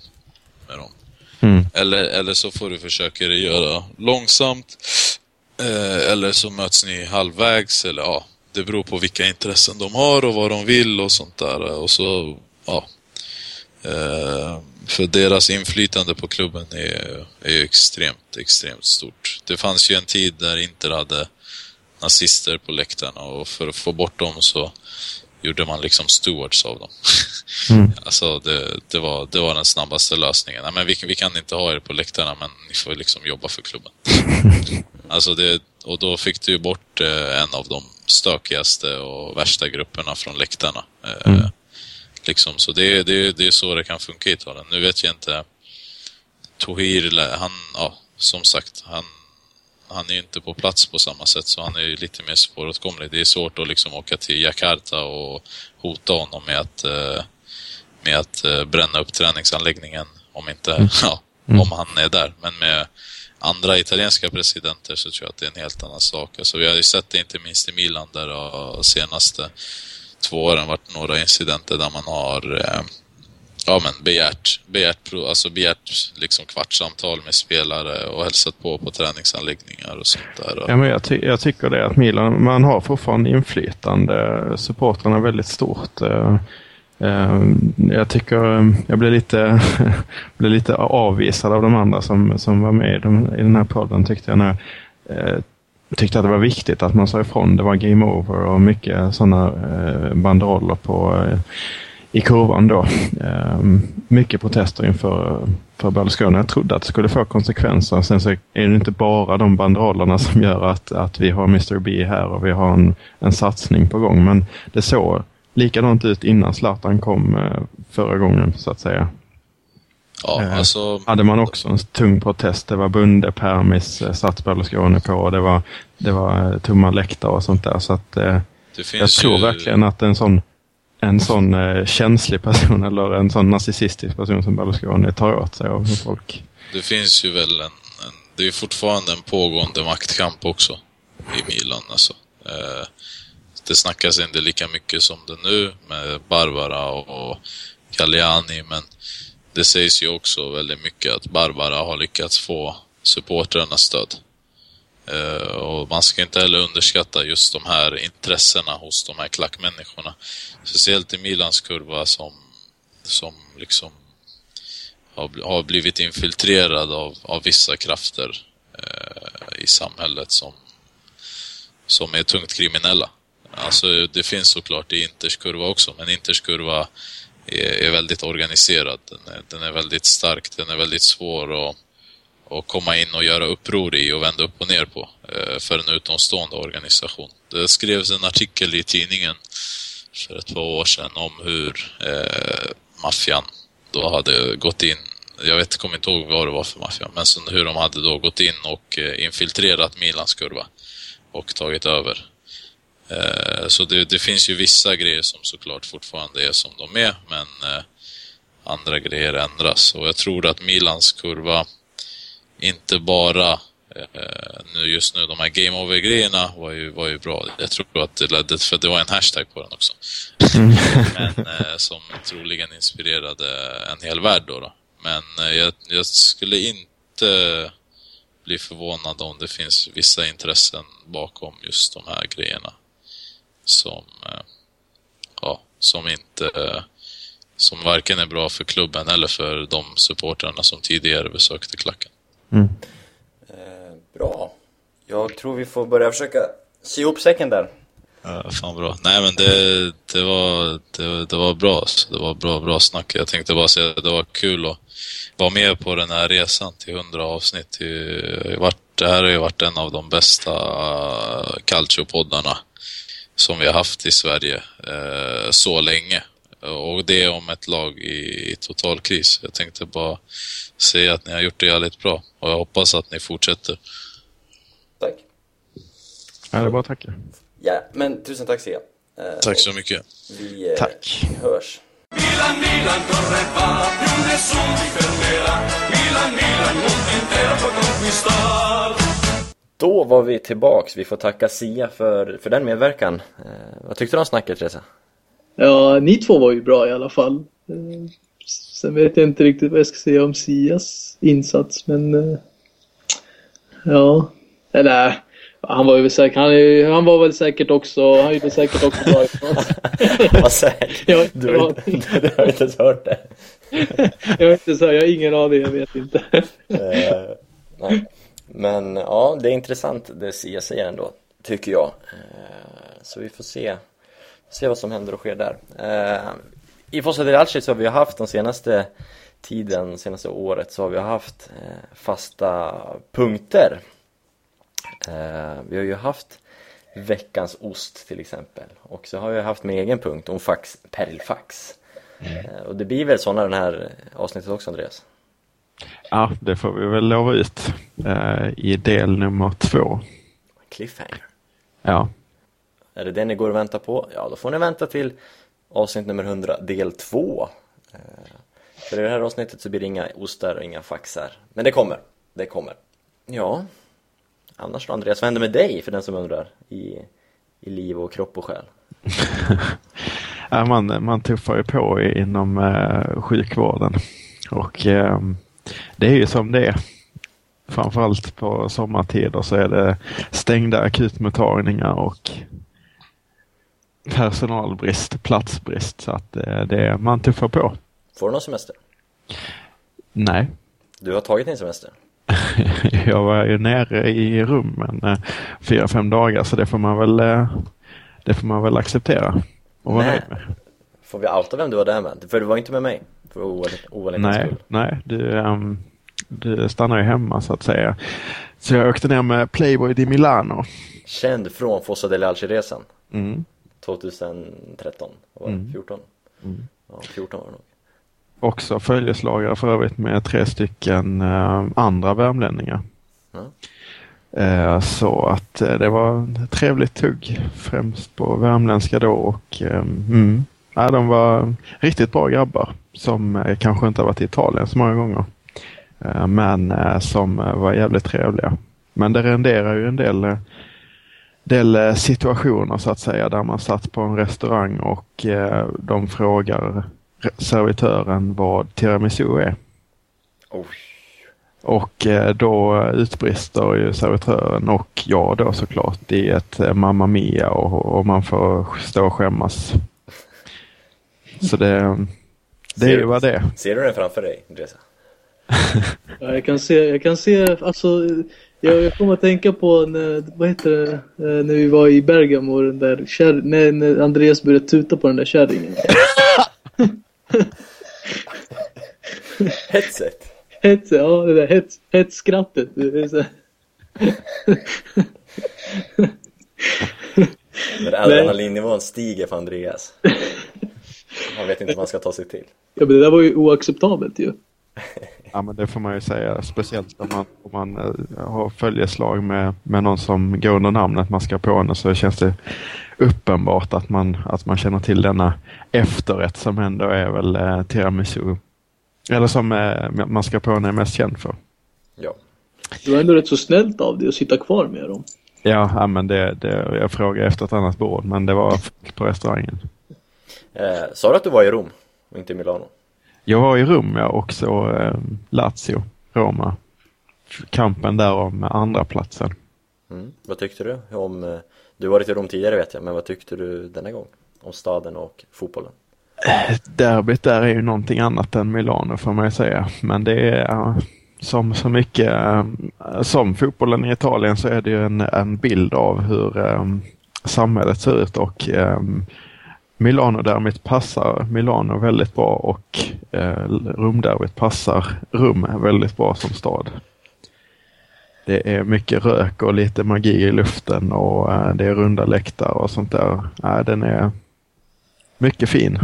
med dem. Mm. Eller, eller så får du försöka göra långsamt. Eh, eller så möts ni halvvägs. Eller ja, det beror på vilka intressen de har och vad de vill och sånt där. Och så, ja. Eh, för deras inflytande på klubben är, är ju extremt, extremt stort. Det fanns ju en tid där Inter hade nazister på läktarna och för att få bort dem så gjorde man liksom stewards av dem. Mm. Alltså det, det, var, det var den snabbaste lösningen. Nej, men vi, vi kan inte ha er på läktarna men ni får liksom jobba för klubben. alltså det, och då fick du ju bort eh, en av de stökigaste och värsta grupperna från läktarna. Eh, Mm. Liksom, så det, det, det är så det kan funka i Italien. Nu vet jag inte. Tohir, han, ja, som sagt, han, han är ju inte på plats på samma sätt så han är ju lite mer svåråtkomlig. Det är svårt att liksom åka till Jakarta och hota honom med att, eh, med att eh, bränna upp träningsanläggningen om inte, ja, om han är där. Men med andra italienska presidenter så tror jag att det är en helt annan sak. Alltså, vi har ju sett det inte minst i Milan där det har senaste två åren varit några incidenter där man har eh, ja, men begärt, begärt, alltså begärt liksom kvartssamtal med spelare och hälsat på på träningsanläggningar och sånt där. Ja, men jag, ty jag tycker det att Milan, man har fortfarande inflytande. Supportrarna är väldigt stort. Eh, eh, Jag tycker jag blev lite, blev lite avvisad av de andra som, som var med i, de, i den här podden tyckte jag. När, eh, tyckte att det var viktigt att man sa ifrån. Det var game over och mycket sådana eh, banderoller på eh, i kurvan då. Eh, mycket protester inför för Berlusconi. Jag trodde att det skulle få konsekvenser. Sen så är det inte bara de banderollerna som gör att, att vi har Mr B här och vi har en, en satsning på gång. Men det såg likadant ut innan Zlatan kom eh, förra gången så att säga ja, eh, alltså, Hade man också en tung protest. Det var Bunde, Permis, eh, satt Berlusconi på och det var, det var eh, tomma läktare och sånt där. Så att, eh, jag tror ju, verkligen att en sån, en sån eh, känslig person eller en sån narcissistisk person som Berlusconi tar åt sig av folk. Det finns ju väl en, en det är fortfarande en pågående maktkamp också i Milan alltså. Eh, det snackas inte lika mycket som det nu med Barbara och, och Galliani men det sägs ju också väldigt mycket att Barbara har lyckats få supportrarnas stöd. Uh, och man ska inte heller underskatta just de här intressena hos de här klackmänniskorna. Speciellt i Milans kurva som, som liksom har, har blivit infiltrerad av, av vissa krafter uh, i samhället som, som är tungt kriminella. Alltså det finns såklart i Inters kurva också, men Inters kurva är, är väldigt organiserad. Den är, den är väldigt stark, den är väldigt svår att, att komma in och göra uppror i och vända upp och ner på eh, för en utomstående organisation. Det skrevs en artikel i tidningen för ett par år sedan om hur eh, maffian då hade gått in, jag vet, kommer inte ihåg vad det var för maffia, men hur de hade då gått in och eh, infiltrerat Milans kurva och tagit över. Eh, så det, det, finns ju vissa grejer som såklart fortfarande är som de är, men eh, andra grejer ändras. Och jag tror att Milans kurva inte bara eh, nu just nu, de här game over-grejerna var ju, var ju bra. Jag tror att det ledde, för det var en hashtag på den också. Men eh, som troligen inspirerade en hel värld då. då. Men jag, jag skulle inte bli förvånad om det finns vissa intressen bakom just de här grejerna. Som, eh, ja, som inte, eh, som varken är bra för klubben eller för de supportrarna som tidigare besökte klacken. Mm. Eh, bra. Jag tror vi får börja försöka sy ihop säcken där. Ja, fan bra. Nej men det, det, var, det, det var bra. Det var bra, bra snack. Jag tänkte bara säga att det var kul att vara med på den här resan till 100 avsnitt. Det här har ju varit en av de bästa calcio-poddarna som vi har haft i Sverige eh, så länge. Och det är om ett lag i, i total kris. Jag tänkte bara säga att ni har gjort det jävligt bra och jag hoppas att ni fortsätter. Tack. Ja, det är bara att tacka. Ja, men tusen tack Sia. Eh, Tack så mycket. Vi eh, Tack. hörs. Milan, Milan corre va, più nessuno ti fermerà. Milan, Milan, mondo intero può conquistar. Då var vi tillbaks. Vi får tacka Sia för, för den medverkan. Eh, vad tyckte du om snacket, Teresa? Ja, ni två var ju bra i alla fall. Eh, Sen vet jag inte riktigt vad jag ska säga om Sias insats, men... eh, Ja, eller han var ju säkert, han, han var väl säkert också, han gjorde säkert också bra ifrån Vad säkert. Du, har inte- du har inte ens hört det. Jag vet inte, så jag har ingen aning, jag vet inte. Eh, nej. Men ja, det är intressant det Sia säger ändå, tycker jag. Eh, så vi får se, se vad som händer och sker där. Eh, I Fossa del Alci så har vi haft den senaste tiden, senaste året, så har vi haft eh, fasta punkter. Vi har ju haft veckans ost till exempel och så har vi haft med egen punkt om fax, perlfax. Eh, och det blir väl sådana den här avsnittet också Andreas? Ja, det får vi väl lova ut eh, i del nummer två. Cliffhanger. Ja, Är det det ni går och väntar på? Ja, då får ni vänta till avsnitt nummer 100, del 2. Eh, För i det här avsnittet så blir det inga ostar och inga faxar. Men det kommer, det kommer. Ja, annars då Andreas, vad händer med dig för den som undrar? I, i liv och kropp och själ? Man, man tuffar ju på inom eh, sjukvården. Och eh, det är ju som det är. Framförallt på sommartider så är det stängda akutmottagningar och personalbrist, platsbrist. Så att eh, det, man tuffar på. Får du någon semester? Nej, Du har tagit din semester? jag var ju nere i rummen eh, fyra, fem dagar så det får man väl, eh, det får man väl acceptera och vara nöjd med. Får vi outa vem du var där med? För du var inte med mig, för ovanlig- ovanlighetens Nej, skull. nej du, ehm, du stannar ju hemma så att säga. Så jag åkte ner med Playboy di Milano. Känd från Fossa del Alci-resan Mm. 2013, vad var det? 14? Ja, 14 var det nog. Också följeslagare för övrigt med tre stycken eh, andra värmlänningar. Eh, så att eh, det var ett trevligt tugg, främst på värmländska då och mm, ja, de var riktigt bra grabbar som eh, kanske inte har varit i Italien så många gånger. Eh, men eh, som var jävligt trevliga. Men det renderar ju en del, del situationer så att säga där man satt på en restaurang och de frågar re- servitören vad tiramisu är. Oj. Och då utbrister ju servitören och jag då såklart i ett Mamma Mia och, och man får stå och skämmas. Så det, det är ju vad det är. Ser du den framför dig, Andreas? Ja, jag kan se, jag kan se, alltså jag, jag kommer att tänka på när, vad heter det, eh, när vi var i Bergamo, den där kär, när, när Andreas började tuta på den där kärringen. Headset! Hets, ja det där hets, hetsskrattet. Är. När adrenalinnivån stiger för Andreas. Han vet inte vad han ska ta sig till. Ja men det där var ju oacceptabelt ju. Ja men det får man ju säga. Speciellt om man, om man eh, har följeslag med, med någon som går under namnet man ska på henne så känns det uppenbart att man, att man känner till denna efterrätt som ändå är väl eh, tiramisu. Eller som eh, mascarpone är mest känd för. Ja. Det var ändå rätt så snällt av dig att sitta kvar med dem. Ja, ja men det, det, jag frågade efter ett annat bord men det var på restaurangen. Eh, sa du att du var i Rom och inte i Milano? Jag var i Rom ja, och så eh, Lazio, Roma. Kampen där om andra platsen. Mm. Vad tyckte du om, eh, du har varit i Rom tidigare vet jag, men vad tyckte du denna gång? Om staden och fotbollen? Derbyt där är ju någonting annat än Milano får man ju säga. Men det är eh, som så mycket, eh, som fotbollen i Italien så är det ju en, en bild av hur um, samhället ser ut och um, Milano däremot passar Milano väldigt bra och eh, Romderbyt passar Rom väldigt bra som stad. Det är mycket rök och lite magi i luften och eh, det är runda läktare och sånt där. Eh, den är mycket fin.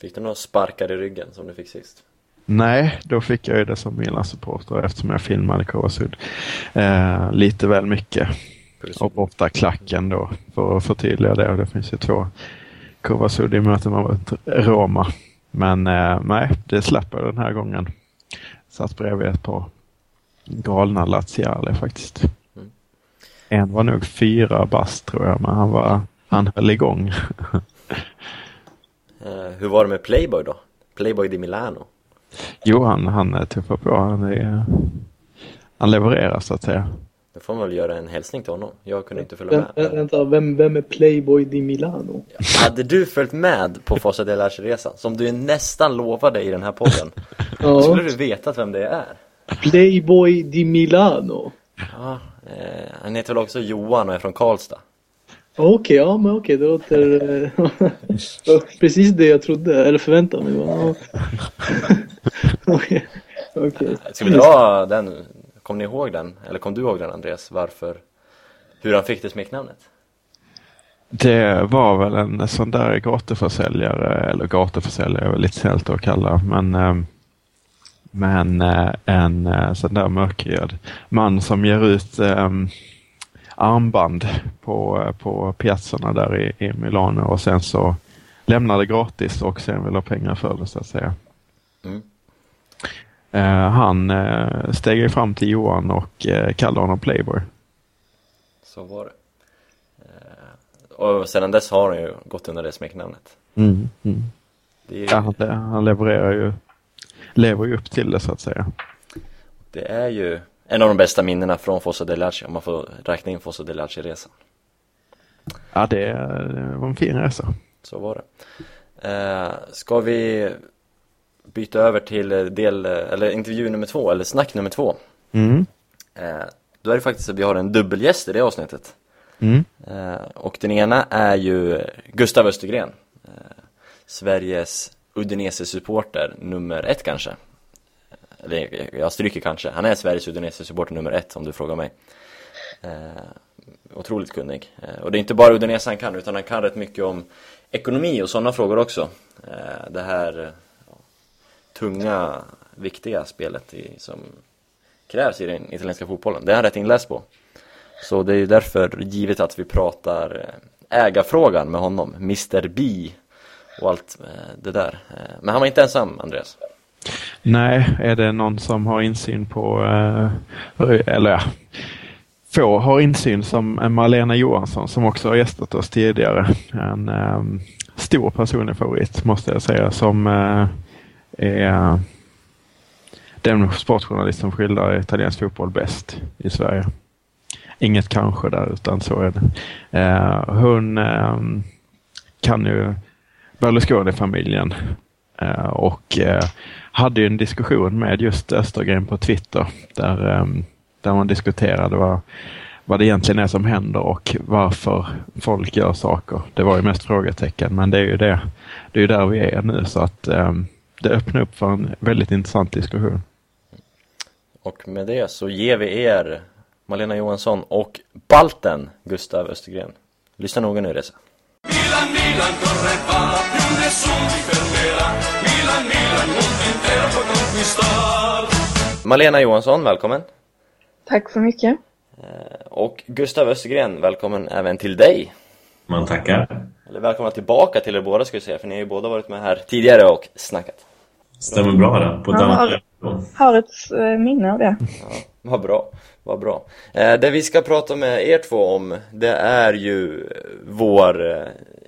Fick du några sparkar i ryggen som du fick sist? Nej, då fick jag ju det som Milan-supporter eftersom jag filmade Kåsud. Eh, lite väl mycket. Och borta klacken då, för att förtydliga det. Det finns ju två Kovasud i mötet mot Roma. Men eh, nej, det slapp jag den här gången. Satt bredvid ett par galna laziale faktiskt. Mm. En var nog fyra bast tror jag, men han, var, han höll igång. Eh, hur var det med Playboy då? Playboy di Milano? jo, han, han tuffar på. Han, är, han levererar så att säga. Då får man väl göra en hälsning till honom. Jag kunde inte följa Vem, med. vä- vänta, vem, vem är Playboy di Milano? Hade du följt med på Fossa del resan som du nästan lovade i den här podden, Ja, skulle du vetat vem det är. Playboy di Milano. Ja, eh, han heter väl också Johan och är från Karlstad. Okej, ja men okej, det låter eh, precis det jag trodde, eller förväntade mig. Okej, okej. Ska vi dra den? Kom ni ihåg den? Eller kom du ihåg den Andreas? Varför? Hur han fick det smeknamnet? Det var väl en sån där gatuförsäljare, eller gatuförsäljare är väl lite snällt att kalla, men eh, men eh, en eh, sån där mörkhyad man som ger ut armband på, på piazzorna där i, i Milano och sen så lämnar det gratis och sen vill ha pengar för det så att säga. Mm. Eh, han eh, steg fram till Johan och eh, kallade honom Playboy. Så var det. Eh, och sedan dess har han ju gått under det smeknamnet. Mm, mm. Det ju, Ja, han, han levererar ju, lever ju upp till det så att säga. det är ju en av de bästa minnena från Fossa del Laci, om man får räkna in Fossa del Laci-resan. Ja, det, det var en fin resa. Så var det. Eh, ska vi byta över till del, eller intervju nummer två, eller snack nummer två? Mm. Eh, då är det faktiskt att vi har en dubbelgäst i det avsnittet. Mm. Eh, och den ena är ju Gustav Östergren. Eh, Sveriges Udinese-supporter nummer ett kanske. Eller jag stryker kanske. Han är Sveriges Udinese-supporter nummer ett om du frågar mig. Eh, otroligt kunnig. Eh, och det är inte bara Udinese han kan utan han kan rätt mycket om ekonomi och sådana frågor också. Eh, det här eh, tunga, viktiga spelet i, som krävs i den italienska fotbollen. Det är han rätt inläst på. Så det är ju därför givet att vi pratar eh, ägarfrågan med honom, Mr B och allt eh, det där. Eh, men han var inte ensam, Andreas. Nej, är det någon som har insyn på, eller ja, få har insyn som Malena Johansson som också har gästat oss tidigare. En um, stor personlig favorit måste jag säga som är eh, den sportjournalist som skildrar italiensk fotboll bäst i Sverige. Inget kanske där utan så är det. Eh, hon eh, kan ju Berlusconi-familjen eh, och eh, hade ju en diskussion med just Östergren på Twitter där, eh, där man diskuterade vad, vad det egentligen är som händer och varför folk gör saker. Det var ju mest frågetecken men det är ju det, det är ju där vi är nu så att eh, det öppnar upp för en väldigt intressant diskussion. Och med det så ger vi er Malena Johansson och balten Gustav Östergren. Lyssna noga nu Reza. Milan, Milan correva, più nessuno mi fermerà. Milan, Milan, mondo intero può conquistar. Malena Johansson, välkommen! Tack så mycket. Och Gustav Östergren, välkommen även till dig! Man tackar. Eller välkomna tillbaka till er båda ska vi säga, för ni har ju båda varit med här tidigare och snackat. Stämmer bra det. På ett har-. Har ett eh, minne av det. Vad bra, vad bra. Eh, det vi ska prata med er två om, det är ju vår eh,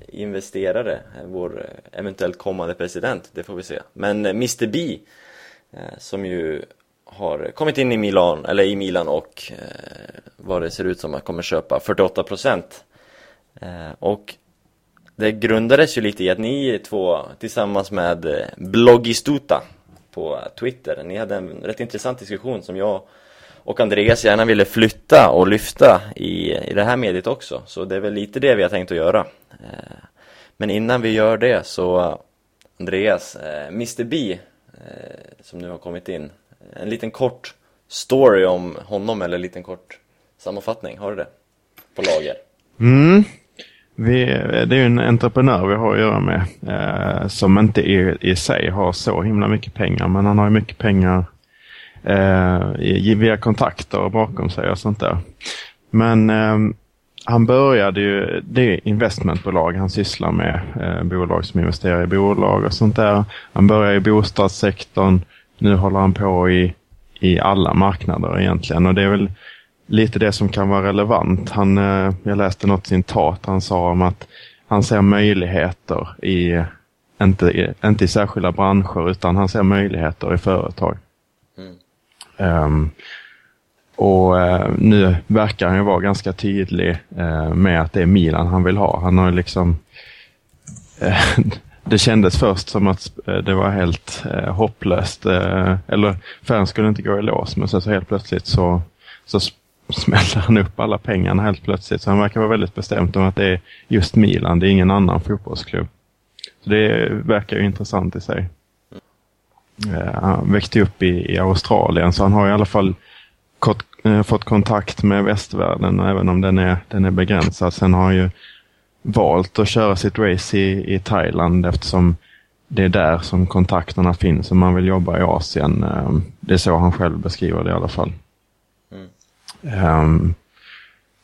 investerare, vår eventuellt kommande president, det får vi se. Men Mr B, som ju har kommit in i Milan, eller i Milan och vad det ser ut som att kommer köpa 48% eh, och det grundades ju lite i att ni två tillsammans med eh, Bloggistuta på Twitter, ni hade en rätt intressant diskussion som jag och Andreas gärna ville flytta och lyfta i, i det här mediet också. Så det är väl lite det vi har tänkt att göra. Eh, men innan vi gör det så, Andreas, eh, Mr B, som nu har kommit in, en liten kort story om honom eller en liten kort sammanfattning, har du det? På lager? Mm. Vi, det är ju en entreprenör vi har att göra med eh, som inte i, i sig har så himla mycket pengar men han har ju mycket pengar eh, i, via kontakter bakom sig och sånt där. Men eh, han började ju, det är investmentbolag han sysslar med, eh, bolag som investerar i bolag och sånt där. Han började i bostadssektorn, nu håller han på i, i alla marknader egentligen och det är väl lite det som kan vara relevant. Han, eh, jag läste något citat han sa om att han ser möjligheter i, inte, inte i särskilda branscher, utan han ser möjligheter i företag. Mm. Ehm, och eh, nu verkar han ju vara ganska tydlig eh, med att det är Milan han vill ha. Han har liksom det kändes först som att det var helt hopplöst. Eller färgen skulle inte gå i lås, men sen så helt plötsligt så, så smäller han upp alla pengarna helt plötsligt. Så han verkar vara väldigt bestämd om att det är just Milan, det är ingen annan fotbollsklubb. Så det verkar ju intressant i sig. Uh, Han växte upp i, i Australien så han har i alla fall kort, uh, fått kontakt med västvärlden även om den är, den är begränsad. Sen har han ju valt att köra sitt race i, i Thailand eftersom det är där som kontakterna finns om man vill jobba i Asien. Uh, Det är så han själv beskriver det i alla fall. Um,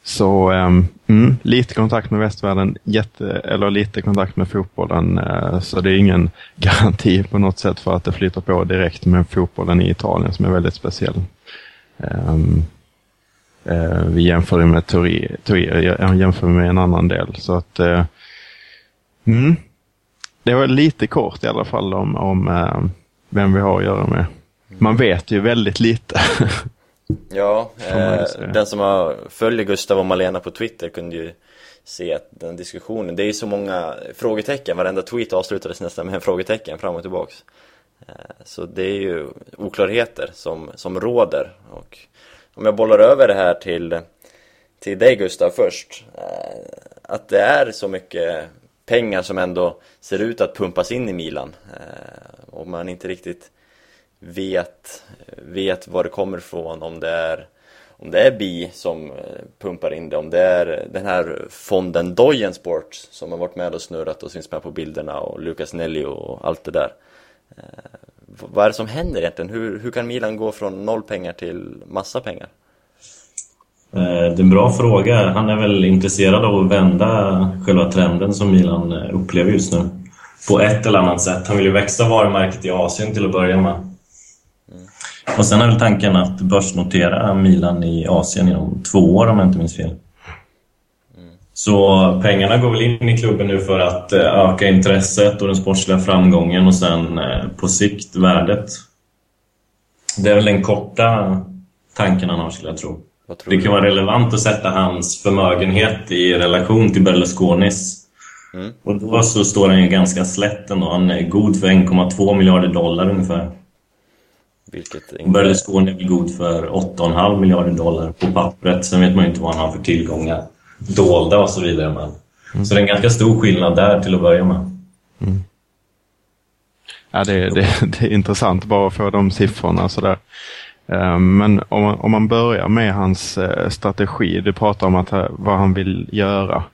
så um, mm, lite kontakt med västvärlden, jätte, eller lite kontakt med fotbollen. Uh, så det är ingen garanti på något sätt för att det flyter på direkt med fotbollen i Italien som är väldigt speciell. Um, vi jämför det med Turin, jämför med en annan del. Så att eh, mm, det var lite kort i alla fall om, om eh, vem vi har att göra med. Man vet ju väldigt lite. Ja, eh, den som har, följer Gustav och Malena på Twitter kunde ju se att den diskussionen, det är ju så många frågetecken, varenda tweet avslutades nästan med en frågetecken fram och tillbaks. Eh, så det är ju oklarheter som, som råder. Och om jag bollar över det här till, till dig Gustav först, eh, att det är så mycket pengar som ändå ser ut att pumpas in i Milan. Eh, och man inte riktigt vet, vet var det kommer ifrån, om det är om det är Bi som eh, pumpar in det, om det är den här fonden Dojen Sports som har varit med och snurrat och syns med på bilderna och Lucas Nelly och allt det där. Eh, vad är det som händer egentligen? Hur, hur kan Milan gå från noll pengar till massa pengar? Eh, det är en bra fråga. Han är väl intresserad av att vända själva trenden som Milan upplever just nu. På ett eller annat sätt. Han vill ju växa varumärket i Asien till att börja med. Och sen är väl tanken att börsnotera Milan i Asien inom två år om jag inte minns fel. Så pengarna går väl in i klubben nu för att eh, öka intresset och den sportsliga framgången och sen eh, på sikt värdet. Det är väl den korta tanken han har skulle jag tro. Det du? kan vara relevant att sätta hans förmögenhet i relation till Berlusconis. Mm. Och då så står han ju ganska slätt ändå. Han är god för 1,2 miljarder dollar ungefär. Vilket inte... Berlusconi är väl god för 8,5 miljarder dollar på pappret. Sen vet man ju inte vad han har för tillgångar. Dolda och så vidare. Men. Så det är en ganska stor skillnad där till att börja med. Ja, det, det, det är intressant bara att få de siffrorna sådär. Eh, Men om man, om man börjar med hans eh, strategi, du pratar om att, eh, vad han vill göra,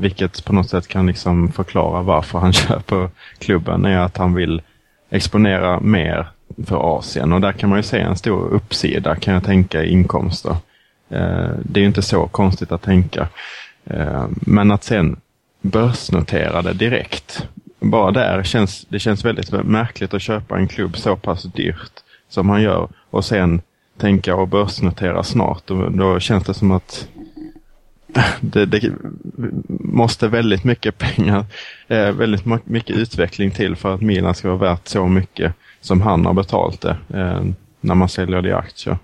vilket på något sätt kan liksom förklara varför han köper klubben, är att han vill exponera mer för Asien och där kan man ju se en stor uppsida kan jag tänka i inkomster. Eh, det är ju inte så konstigt att tänka. Eh, men att sen börsnotera det direkt, bara där känns det känns väldigt märkligt att köpa en klubb så pass dyrt som han gör och sen tänka och börsnotera snart. Då, då känns det som att det, det, måste väldigt mycket pengar, eh, väldigt mycket utveckling till för att Milan ska vara värt så mycket som han har betalt det eh, när man säljer det i aktier.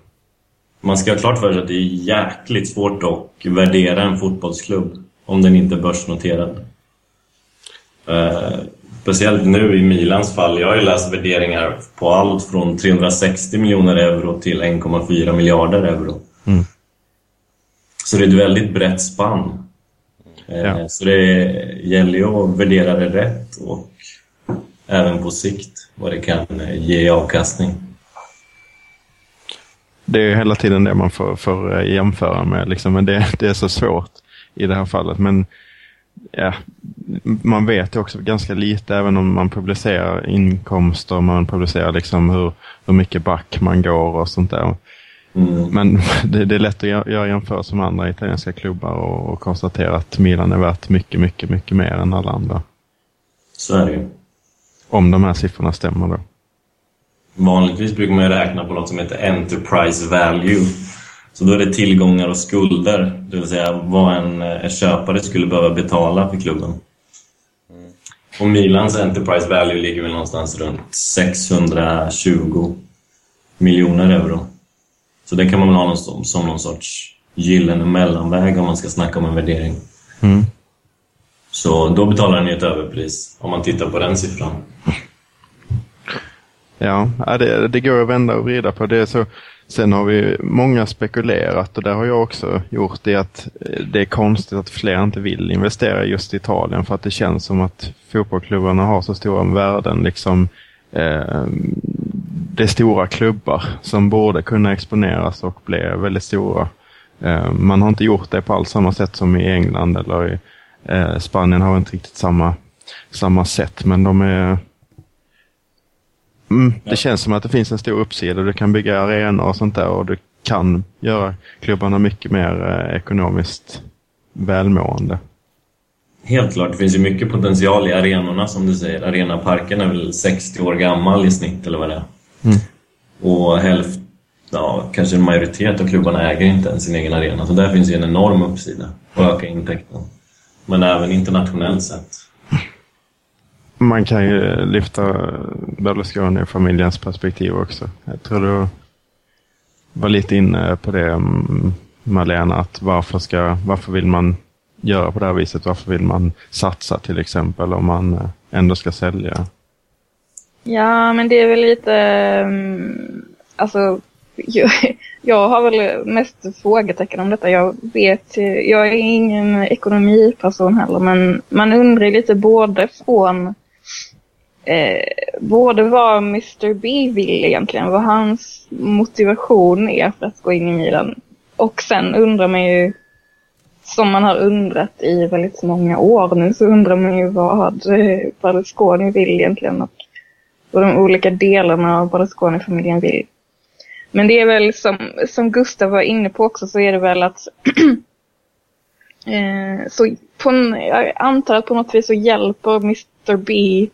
Man ska ha klart för sig att det är jäkligt svårt att värdera en fotbollsklubb om den inte är börsnoterad. Eh, speciellt nu i Milans fall. Jag har ju läst värderingar på allt från 360 miljoner euro till 1,4 miljarder euro. Mm. Så det är ett väldigt brett spann. Eh, ja. Så det gäller ju att värdera det rätt och även på sikt vad det kan ge i avkastning. Det är hela tiden det man får, får eh, jämföra med, liksom. men det, det är så svårt i det här fallet. Men ja, man vet också ganska lite även om man publicerar inkomster, man publicerar liksom hur, hur mycket back man går och sånt där. Mm. Men det, det, är lätt att göra jämförelser med andra italienska klubbar och, och, konstatera att Milan är värt mycket, mycket, mycket mer än alla andra. Så är det ju. Om de här siffrorna stämmer då. Vanligtvis brukar man räkna på något som heter Enterprise Value. Så då är det tillgångar och skulder, det vill säga vad en, en köpare skulle behöva betala för klubben. Och Milans Enterprise Value ligger väl någonstans runt 620 miljoner euro. Så det kan man väl ha någon, som någon sorts gyllene mellanväg om man ska snacka om en värdering. Mm. Så då betalar ni ett överpris om man tittar på den siffran. Ja, det, det går att vända och vrida på. det. Så, sen har vi många spekulerat och det har jag också gjort det att eh, det är konstigt att fler inte vill investera just i Italien för att det känns som att fotbollsklubbarna har så stora värden. Liksom, eh, det är stora klubbar som borde kunna exponeras och bli väldigt stora. Eh, man har inte gjort det på alls samma sätt som i England eller i eh, Spanien har inte riktigt samma, samma sätt men de är Mm, det ja. känns som att det finns en stor uppsida. Du kan bygga arenor och sånt där och du kan göra klubbarna mycket mer eh, ekonomiskt välmående. Helt klart, det finns ju mycket potential i arenorna som du säger. Arenaparken är väl 60 år gammal i snitt eller vad det är. Mm. Och hälften, ja, kanske en majoritet av klubbarna äger inte ens sin egen arena. Så där finns ju en enorm uppsida att öka intäkten. Men även internationellt sett. Man kan ju lyfta Berlusconi och familjens perspektiv också. Jag tror du var lite inne på det mm, Malena, att varför, ska, varför vill man göra på det här viset? Varför vill man satsa till exempel om man eh, ändå ska sälja? Ja, men det är väl lite, mm, alltså, jag, har väl mest frågetecken om detta. Jag vet, jag är ingen ekonomiperson heller, men man undrar lite både från eh, både vad Mr B vill egentligen, vad hans motivation är för att gå in i Milan. Och sen undrar man ju, som man har undrat i väldigt många år nu, så undrar man ju vad Berlusconi vill egentligen. Och vad de olika delarna av Berlusconi-familjen vill. Men det är väl som, som Gustav var inne på också, så är det väl att eh, så på jag antar att på något vis så hjälper Mr B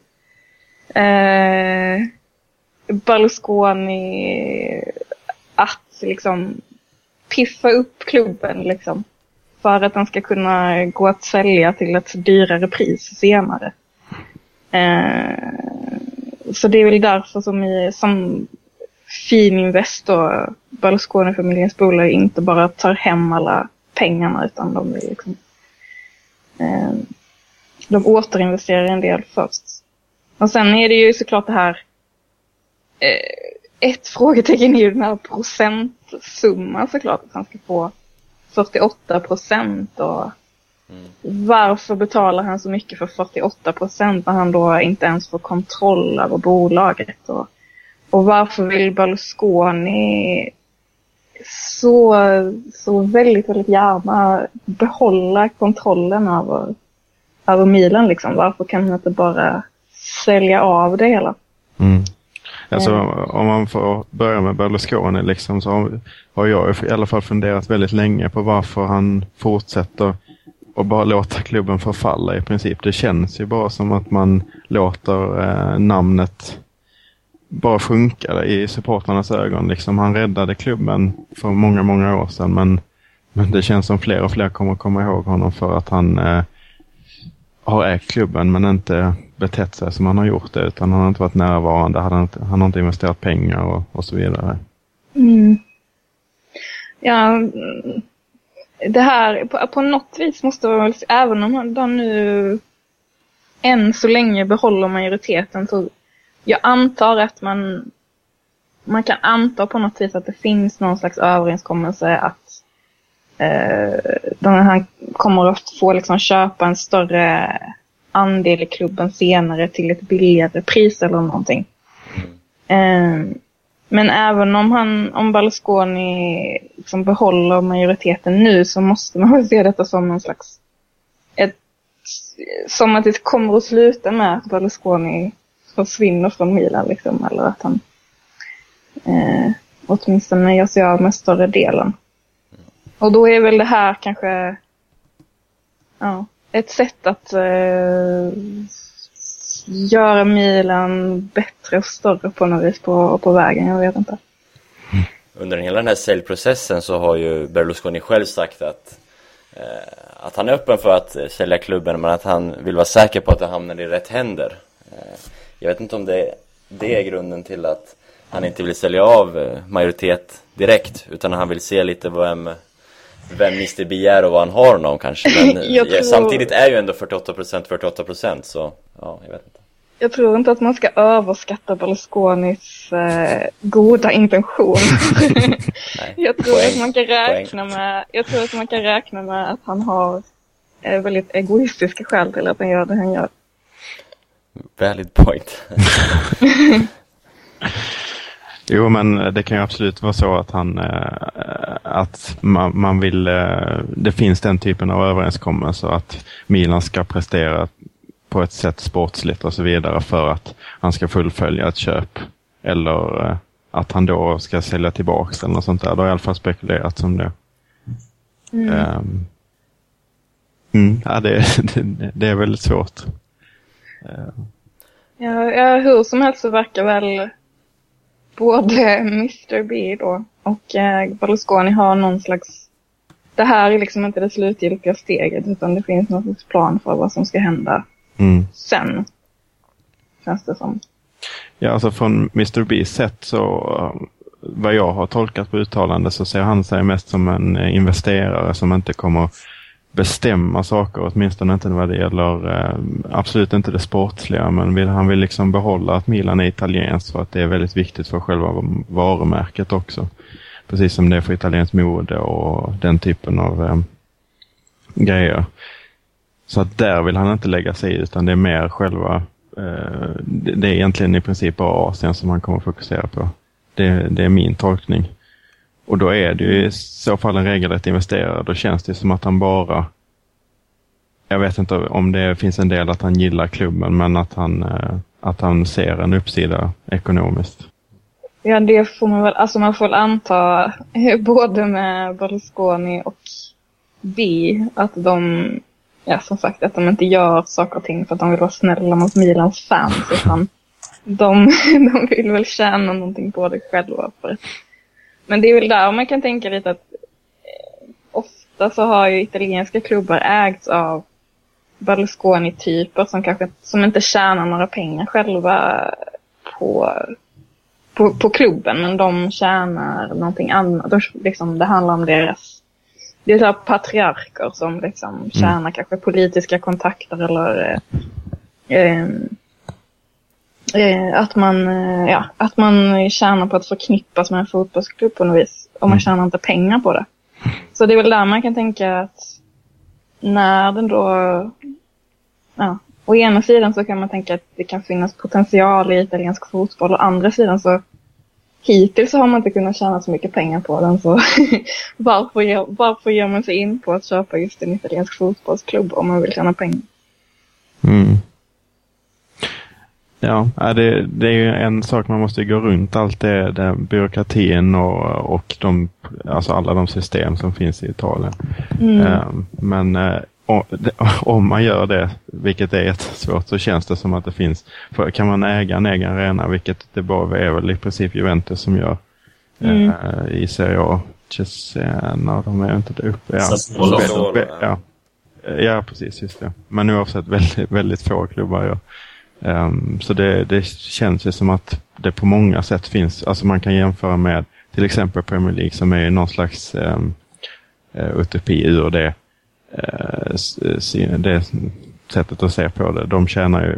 eh, Berlusconi att liksom piffa upp klubben liksom. För att den ska kunna gå att sälja till ett dyrare pris senare. Eh, så det är väl därför som, i, som Fininvest och Berlusconi-familjens bolag inte bara tar hem alla pengarna utan de vill liksom eh, de återinvesterar en del först. Och sen är det ju såklart det här eh, ett frågetecken är ju den här procentsumman såklart att han ska få 48 procent och mm. varför betalar han så mycket för 48 procent när han då inte ens får kontroll över bolaget och, och varför vill Berlusconi så, så väldigt, väldigt gärna behålla kontrollen över, över Milan liksom. Varför kan han inte bara sälja av det hela. Mm. Alltså, om man får börja med Berlusconi liksom, så har jag i alla fall funderat väldigt länge på varför han fortsätter och bara låta klubben förfalla i princip. Det känns ju bara som att man låter eh, namnet bara funkade i supportrarnas ögon. Liksom, han räddade klubben för många, många år sedan men, men det känns som fler och fler kommer komma ihåg honom för att han eh, har ägt klubben men inte betett sig som han har gjort det utan han har inte varit närvarande, han har inte, han har inte investerat pengar och, och så vidare. Mm. Ja, mm, det här på, på något vis måste man väl, även om de nu än så länge behåller majoriteten, så jag antar att man, man kan anta på något vis att det finns någon slags överenskommelse att eh, den han kommer att få liksom köpa en större andel i klubben senare till ett billigare pris eller någonting. Eh, men även om han, om Berlusconi liksom behåller majoriteten nu så måste man väl se detta som någon slags, ett, som att det kommer att sluta med att Berlusconi försvinner från Milan liksom, eller att han eh, åtminstone gör sig av med större delen. Och då är väl det här kanske ja, ett sätt att eh, göra Milan bättre och större på något vis på, på vägen, jag vet inte. Under hela den här säljprocessen så har ju Berlusconi själv sagt att eh, att han är öppen för att sälja klubben men att han vill vara säker på att det hamnar i rätt händer. Eh, jag vet inte om det, det är grunden till att han inte vill sälja av eh, majoritet direkt utan han vill se lite vem, vem Mr B är och vad han har honom kanske. Men Jag eh, tror- samtidigt är ju ändå 48% 48% så ja, jag vet inte. Jag tror inte att man ska överskatta Berlusconis eh, goda intention. Jag, tror Poäng. att man kan räkna med, jag tror att man kan räkna med att han har eh, väldigt egoistiska skäl till att han gör det han gör. Valid point. Jo, men det kan ju absolut vara så att han eh, att man, man vill, eh, det finns den typen av överenskommelser att Milan ska prestera på ett sätt sportsligt och så vidare för att han ska fullfölja ett köp. Eller eh, att han då ska sälja tillbaks eller något sånt där. Det har i alla fall spekulerats om det. Ehm, mm, ja, det, det, det är väldigt svårt. Ja, ja, hur som helst så verkar väl både Mr B då och eh, Berlusconi ha någon slags... Det här är liksom inte det slutgiltiga steget utan det finns någon slags plan för vad som ska hända Mm. sen. Känns det som. Ja, alltså från Mr. B's sätt så eh, vad jag har tolkat på uttalande så ser han sig mest som en eh, investerare som inte kommer bestämma saker, åtminstone inte vad det gäller, eh, absolut inte det sportsliga, men vill, han vill liksom behålla att Milan är italienskt för att det är väldigt viktigt för själva varumärket också. Precis som det är för italienskt mode och den typen av eh, grejer. Så att där vill han inte lägga sig i utan det är mer själva eh, det, är egentligen i princip bara Asien som han kommer fokusera på. Det, det är min tolkning. Och då är det ju i så fall en regelrätt investerare. Då känns det som att han bara jag vet inte om det finns en del att han gillar klubben men att han, eh, att han ser en uppsida ekonomiskt. Ja, det får man väl, alltså man får väl anta både med Berlusconi och B att de, ja som sagt, att de inte gör saker och ting för att de vill vara snälla mot Milans fans utan de, de vill väl tjäna någonting på det själva. För. Men det är väl där man kan tänka lite att eh, ofta så har ju italienska klubbar ägts av Berlusconi-typer som kanske som inte tjänar några pengar själva på på, på klubben, men de tjänar någonting annat. De, liksom, det handlar om deras... Det är så patriarker som liksom tjänar kanske politiska kontakter eller eh, eh, att, man, eh, ja, att man tjänar på att förknippas med en fotbollsklubb på något vis. Och man tjänar inte pengar på det. Så det är väl där man kan tänka att när den då... Ja, å ena sidan så kan man tänka att det kan finnas potential i italiensk fotboll. Å andra sidan så hittills så har man inte kunnat tjäna så mycket pengar på den. Så varför, ger, varför ger man sig in på att köpa just en italiensk fotbollsklubb om man vill tjäna pengar? Mm. Ja, det, det är ju en sak man måste gå runt allt det, det byråkratin och, och de, alltså alla de system som finns i Italien. Mm. Eh, Men eh, om man gör det, vilket är jättesvårt, så känns det som att det finns. För kan man äga en egen arena, vilket det bara är väl i princip Juventus som gör Mm. eh, i Serie A. Cesena, de är inte där uppe. Ja, Sassuolo. Ja. Ja, precis, just det. Men oavsett väldigt, väldigt få klubbar gör. Ehm, så det, det känns ju som att det på många sätt finns, alltså man kan jämföra med till exempel Premier League som är någon slags um, utopi ur det, sin- det sättet att se på det. De tjänar ju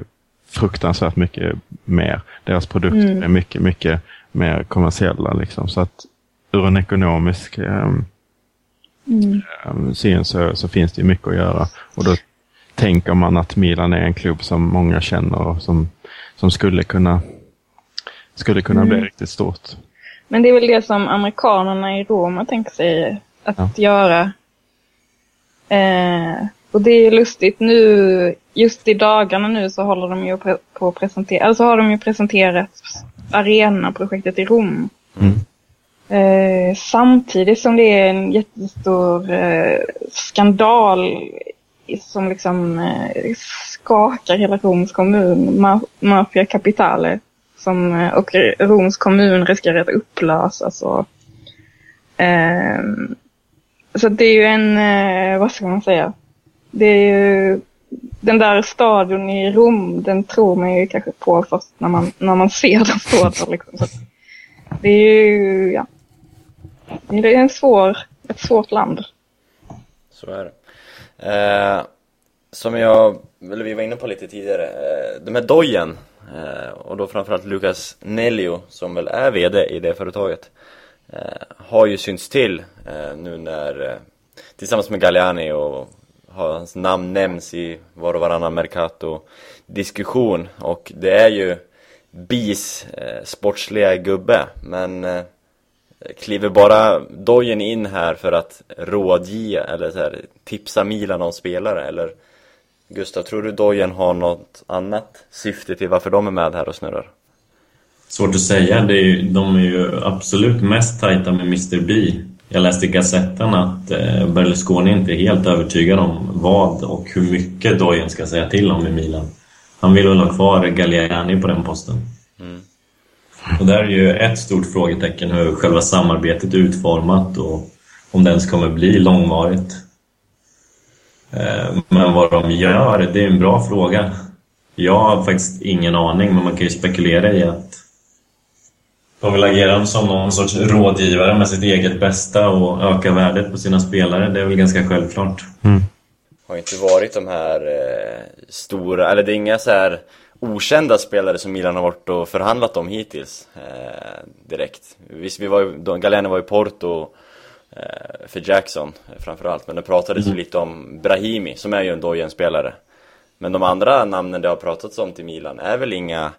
fruktansvärt mycket mer. Deras produkter Mm. är mycket, mycket mer kommersiella liksom. Så att ur en ekonomisk um, Mm. um, syn så, så finns det mycket att göra. Och då tänker man att Milan är en klubb som många känner och som, som skulle kunna, skulle kunna bli Mm. riktigt stort. Men det är väl det som amerikanerna i Roma tänker sig att Ja. göra. Eh, och det är lustigt nu, just i dagarna nu så håller de ju på att presentera, alltså har de ju presenterat arenaprojektet i Rom. Mm. Eh, samtidigt som det är en jättestor eh, skandal som liksom eh, skakar hela Roms kommun, Ma- Mafia Capitale. Som, eh, och Roms kommun riskerar att upplösas. Och, eh, så det är ju en, eh, vad ska man säga? Det är ju, den där stadion i Rom, den tror man ju kanske på först när man, när man ser den stå där. Liksom. Så det är ju, ja. Det är en svår, ett svårt land. Så är det. Eh, som jag, eller vi var inne på lite tidigare, eh, de här Dojen, eh, och då framförallt Lucas Nelio, som väl är VD i det företaget, eh, har ju synts till eh, nu när, eh, tillsammans med Galliani och har hans namn nämns i var och varannan Mercato-diskussion. Och det är ju BIS eh, sportsliga gubbe, men eh, Kliver bara Dojen in här för att rådge eller så här, tipsa Milan om spelare eller Gustav, tror du Dojen har något annat syfte till varför de är med här och snurrar? Svårt att säga. Det är ju, de är ju absolut mest tajta med Mr B. Jag läste i Gazetten att eh, Berlusconi inte är helt övertygad om vad och hur mycket Dojen ska säga till om i Milan. Han vill väl ha kvar Galliani på den posten. Och där är ju ett stort frågetecken hur själva samarbetet är utformat och om det ens kommer bli långvarigt. Eh, Men vad de gör, det är en bra fråga. Jag har faktiskt ingen aning, men man kan ju spekulera i att de vill agera som någon sorts rådgivare med sitt eget bästa och öka värdet på sina spelare. Det är väl ganska självklart. Har inte varit de här eh, stora, eller det är inga så här okända spelare som Milan har varit och förhandlat om hittills eh, direkt. Visst, vi var ju, Galliani var ju Porto eh, för Jackson eh, framförallt, men det pratades ju lite om Brahimi som är ju en Dojen-spelare. Men de andra namnen det har pratats om till Milan är väl inga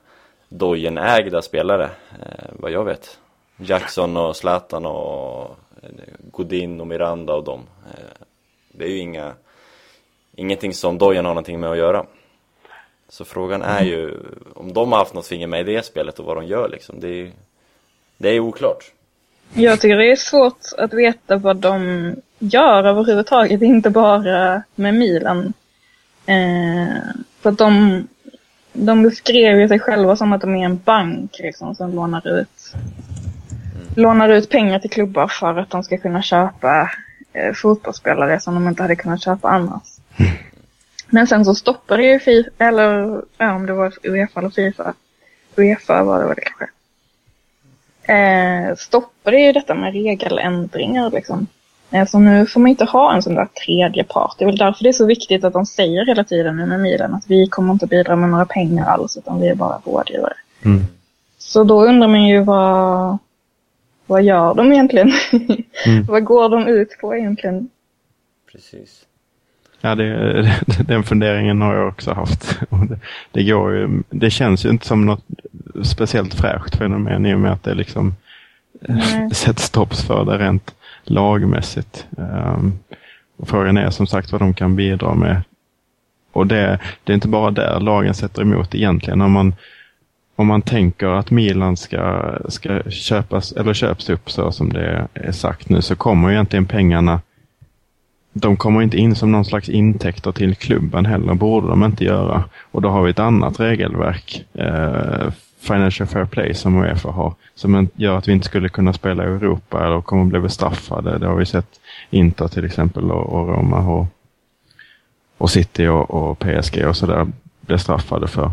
Dojen-ägda spelare, eh, vad jag vet. Jackson och Zlatan och eh, Godin och Miranda och dem. Eh, det är ju inga, ingenting som Dojen har någonting med att göra. Så frågan är ju om de har haft något finger med i det spelet och vad de gör liksom. Det är, det är oklart. Jag tycker det är svårt att veta vad de gör överhuvudtaget, inte bara med Milan. Eh, för att de, de beskrev ju sig själva som att de är en bank liksom, som lånar ut, lånar ut pengar till klubbar för att de ska kunna köpa eh, fotbollsspelare som de inte hade kunnat köpa annars. Men sen så stoppade ju FIFA, eller ja, om det var Uefa eller Fifa. Uefa var det väl kanske eh, stoppade ju detta med regeländringar. Liksom. Eh, så nu får man inte ha en sån där tredje part. Det är väl därför det är så viktigt att de säger hela tiden nu med Milan att vi kommer inte bidra med några pengar alls utan vi är bara rådgivare. Mm. Så då undrar man ju vad, vad gör de egentligen? Mm. vad går de ut på egentligen? Precis. Ja, det, den funderingen har jag också haft. Det, det, går ju, det känns ju inte som något speciellt fräscht fenomen i och med att det liksom Nej. sätts stopps för det rent lagmässigt. Um, och frågan är som sagt vad de kan bidra med. Och det, det är inte bara där lagen sätter emot egentligen. Om man, om man tänker att Milan ska, ska köpas eller köps upp så som det är sagt nu så kommer ju egentligen pengarna de kommer inte in som någon slags intäkter till klubben heller, borde de inte göra. Och då har vi ett annat regelverk, eh, Financial Fair Play som Uefa har, som gör att vi inte skulle kunna spela i Europa eller kommer bli bestraffade. Det har vi sett Inter till exempel och, och Roma och, och City och, och PSG och sådär blir straffade för.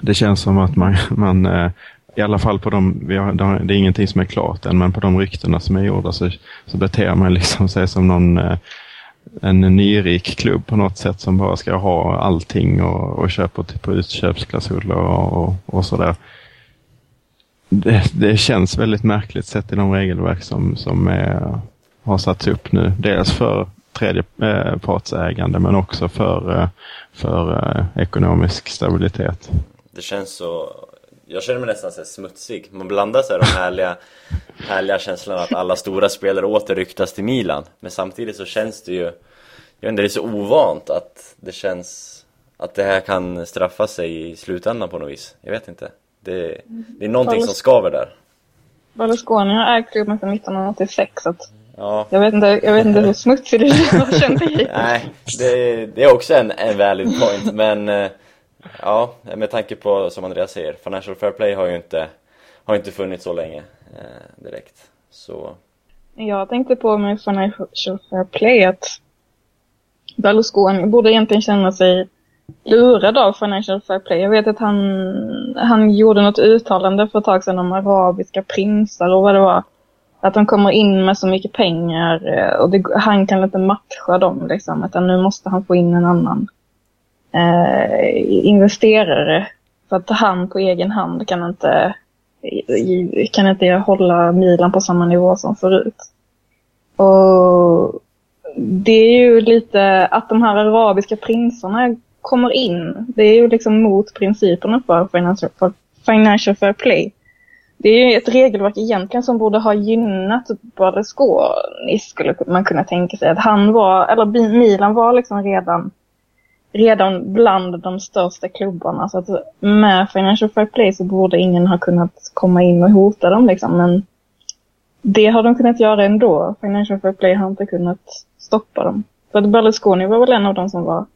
Det känns som att man, man eh, i alla fall på de, vi har, det är ingenting som är klart än, men på de ryktena som är gjorda så, så beter man liksom sig som någon eh, en nyrik klubb på något sätt som bara ska ha allting och, och köpa typ på utköpsklausuler och, och, och sådär. Det, det, känns väldigt märkligt sett i de regelverk som, som är, har satts upp nu. Dels för tredjepartsägande eh, men också för, eh, för ekonomisk stabilitet. Det känns så jag känner mig nästan så smutsig. Man blandar så här de härliga, härliga känslorna att alla stora spelare åter ryktas till Milan. Men samtidigt så känns det ju, jag vet inte, det är så ovant att det känns att det här kan straffa sig i slutändan på något vis. Jag vet inte. Det, det är någonting som skaver där. Berlusconi har ägt klubben sedan 1986 så ja. jag, vet inte, jag vet inte hur smutsig det känns. Nej, det, det är också en, en valid point men eh, Ja, med tanke på som Andreas säger, Financial Fair Play har ju inte, har inte funnits så länge eh, direkt. Så... Jag tänkte på med Financial Fair Play att Berlusconi borde egentligen känna sig lurad av Financial Fair Play. Jag vet att han, han gjorde något uttalande för ett tag sedan om arabiska prinsar och vad det var. Att de kommer in med så mycket pengar eh, och det, han kan inte matcha dem liksom. Utan nu måste han få in en annan eh, investerare. För att han på egen hand kan inte, kan inte hålla Milan på samma nivå som förut. Och det är ju lite att de här arabiska prinsarna kommer in. Det är ju liksom mot principerna för financial, för financial fair play. Det är ju ett regelverk egentligen som borde ha gynnat Berlusconi skulle man kunna tänka sig. Att han var, eller Milan var liksom redan redan bland de största klubbarna. Så att med Financial Fair Play så borde ingen ha kunnat komma in och hota dem liksom. Men det har de kunnat göra ändå. Financial Fair Play har inte kunnat stoppa dem. För att Berlusconi var väl en av dem som var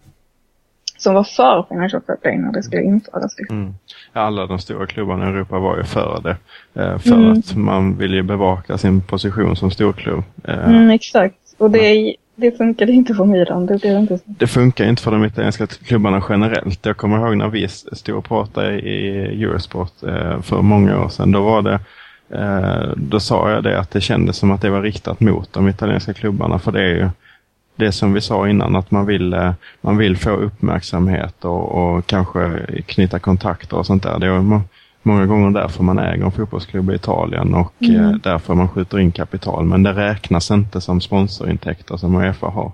som var för Financial Fair Play när det skulle införas. Liksom. Mm. Alla de stora klubbarna i Europa var ju för det. Eh, för mm. att man vill ju bevaka sin position som storklubb. Eh, mm, exakt. Och det är det funkade inte för Milan. Det, blev inte så. det funkar inte för de italienska klubbarna generellt. Jag kommer ihåg när vi stod och pratade i Eurosport eh, för många år sedan. Då var det eh, då sa jag det att det kändes som att det var riktat mot de italienska klubbarna. För det är ju det som vi sa innan att man vill, eh, man vill få uppmärksamhet och, och kanske knyta kontakter och sånt där. Det är, många gånger därför man äger en fotbollsklubb i Italien och mm. eh, därför man skjuter in kapital. Men det räknas inte som sponsorintäkter som Uefa har.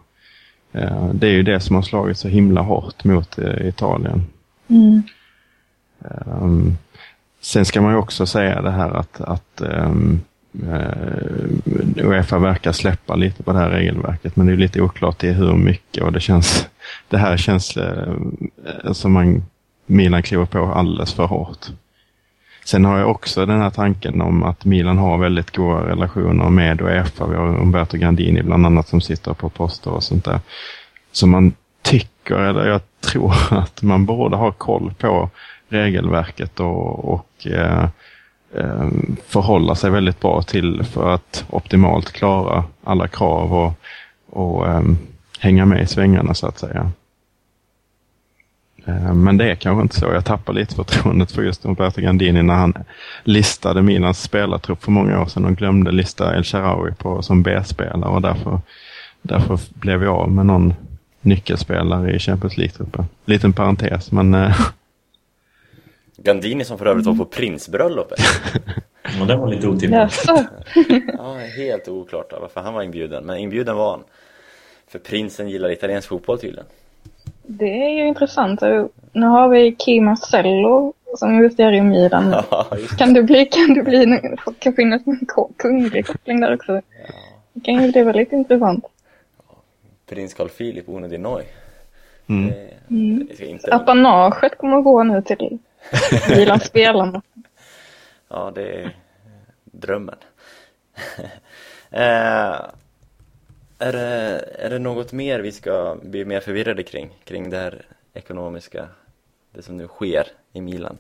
Eh, det är ju det som har slagit så himla hårt mot eh, Italien. Mm. Um, sen ska man ju också säga det här att, att um, uh, Uefa verkar släppa lite på det här regelverket men det är lite oklart i hur mycket och det känns det här känns uh, som man Milan kliver på alldeles för hårt. Sen har jag också den här tanken om att Milan har väldigt goda relationer med Uefa. Vi har Umberto Gandini bland annat som sitter på poster och sånt där. Så man tycker, eller jag tror att man borde ha koll på regelverket och, och eh, eh, förhålla sig väldigt bra till för att optimalt klara alla krav och, och eh, hänga med i svängarna så att säga. Eh, men det är kanske inte så. Jag tappar lite förtroendet för just Roberto Gandini när han listade Milans spelartrupp för många år sedan och glömde lista El Shaarawy på som B-spelare och därför, därför blev jag av med någon nyckelspelare i Champions League-truppen. Liten parentes, men... Eh, Gandini som för övrigt var på prinsbröllopet. ja, det var lite otippat. ja, helt oklart varför han var inbjuden, men inbjuden var han. För prinsen gillar italiensk fotboll tydligen. Det är ju intressant. Nu har vi Kim Marcello som investerar i Milan. Ja, kan det bli, kan det bli, kan finnas en kunglig koppling där också? Ja. Det kan ju bli väldigt intressant. Prins Carl Philip, Uno di Noi. Mm. Det, mm. Det Apanaget kommer att gå nu till Milan-spelarna. ja, det är drömmen. eh, Är det, är det något mer vi ska bli mer förvirrade kring? Kring det här ekonomiska, det som nu sker i Milan?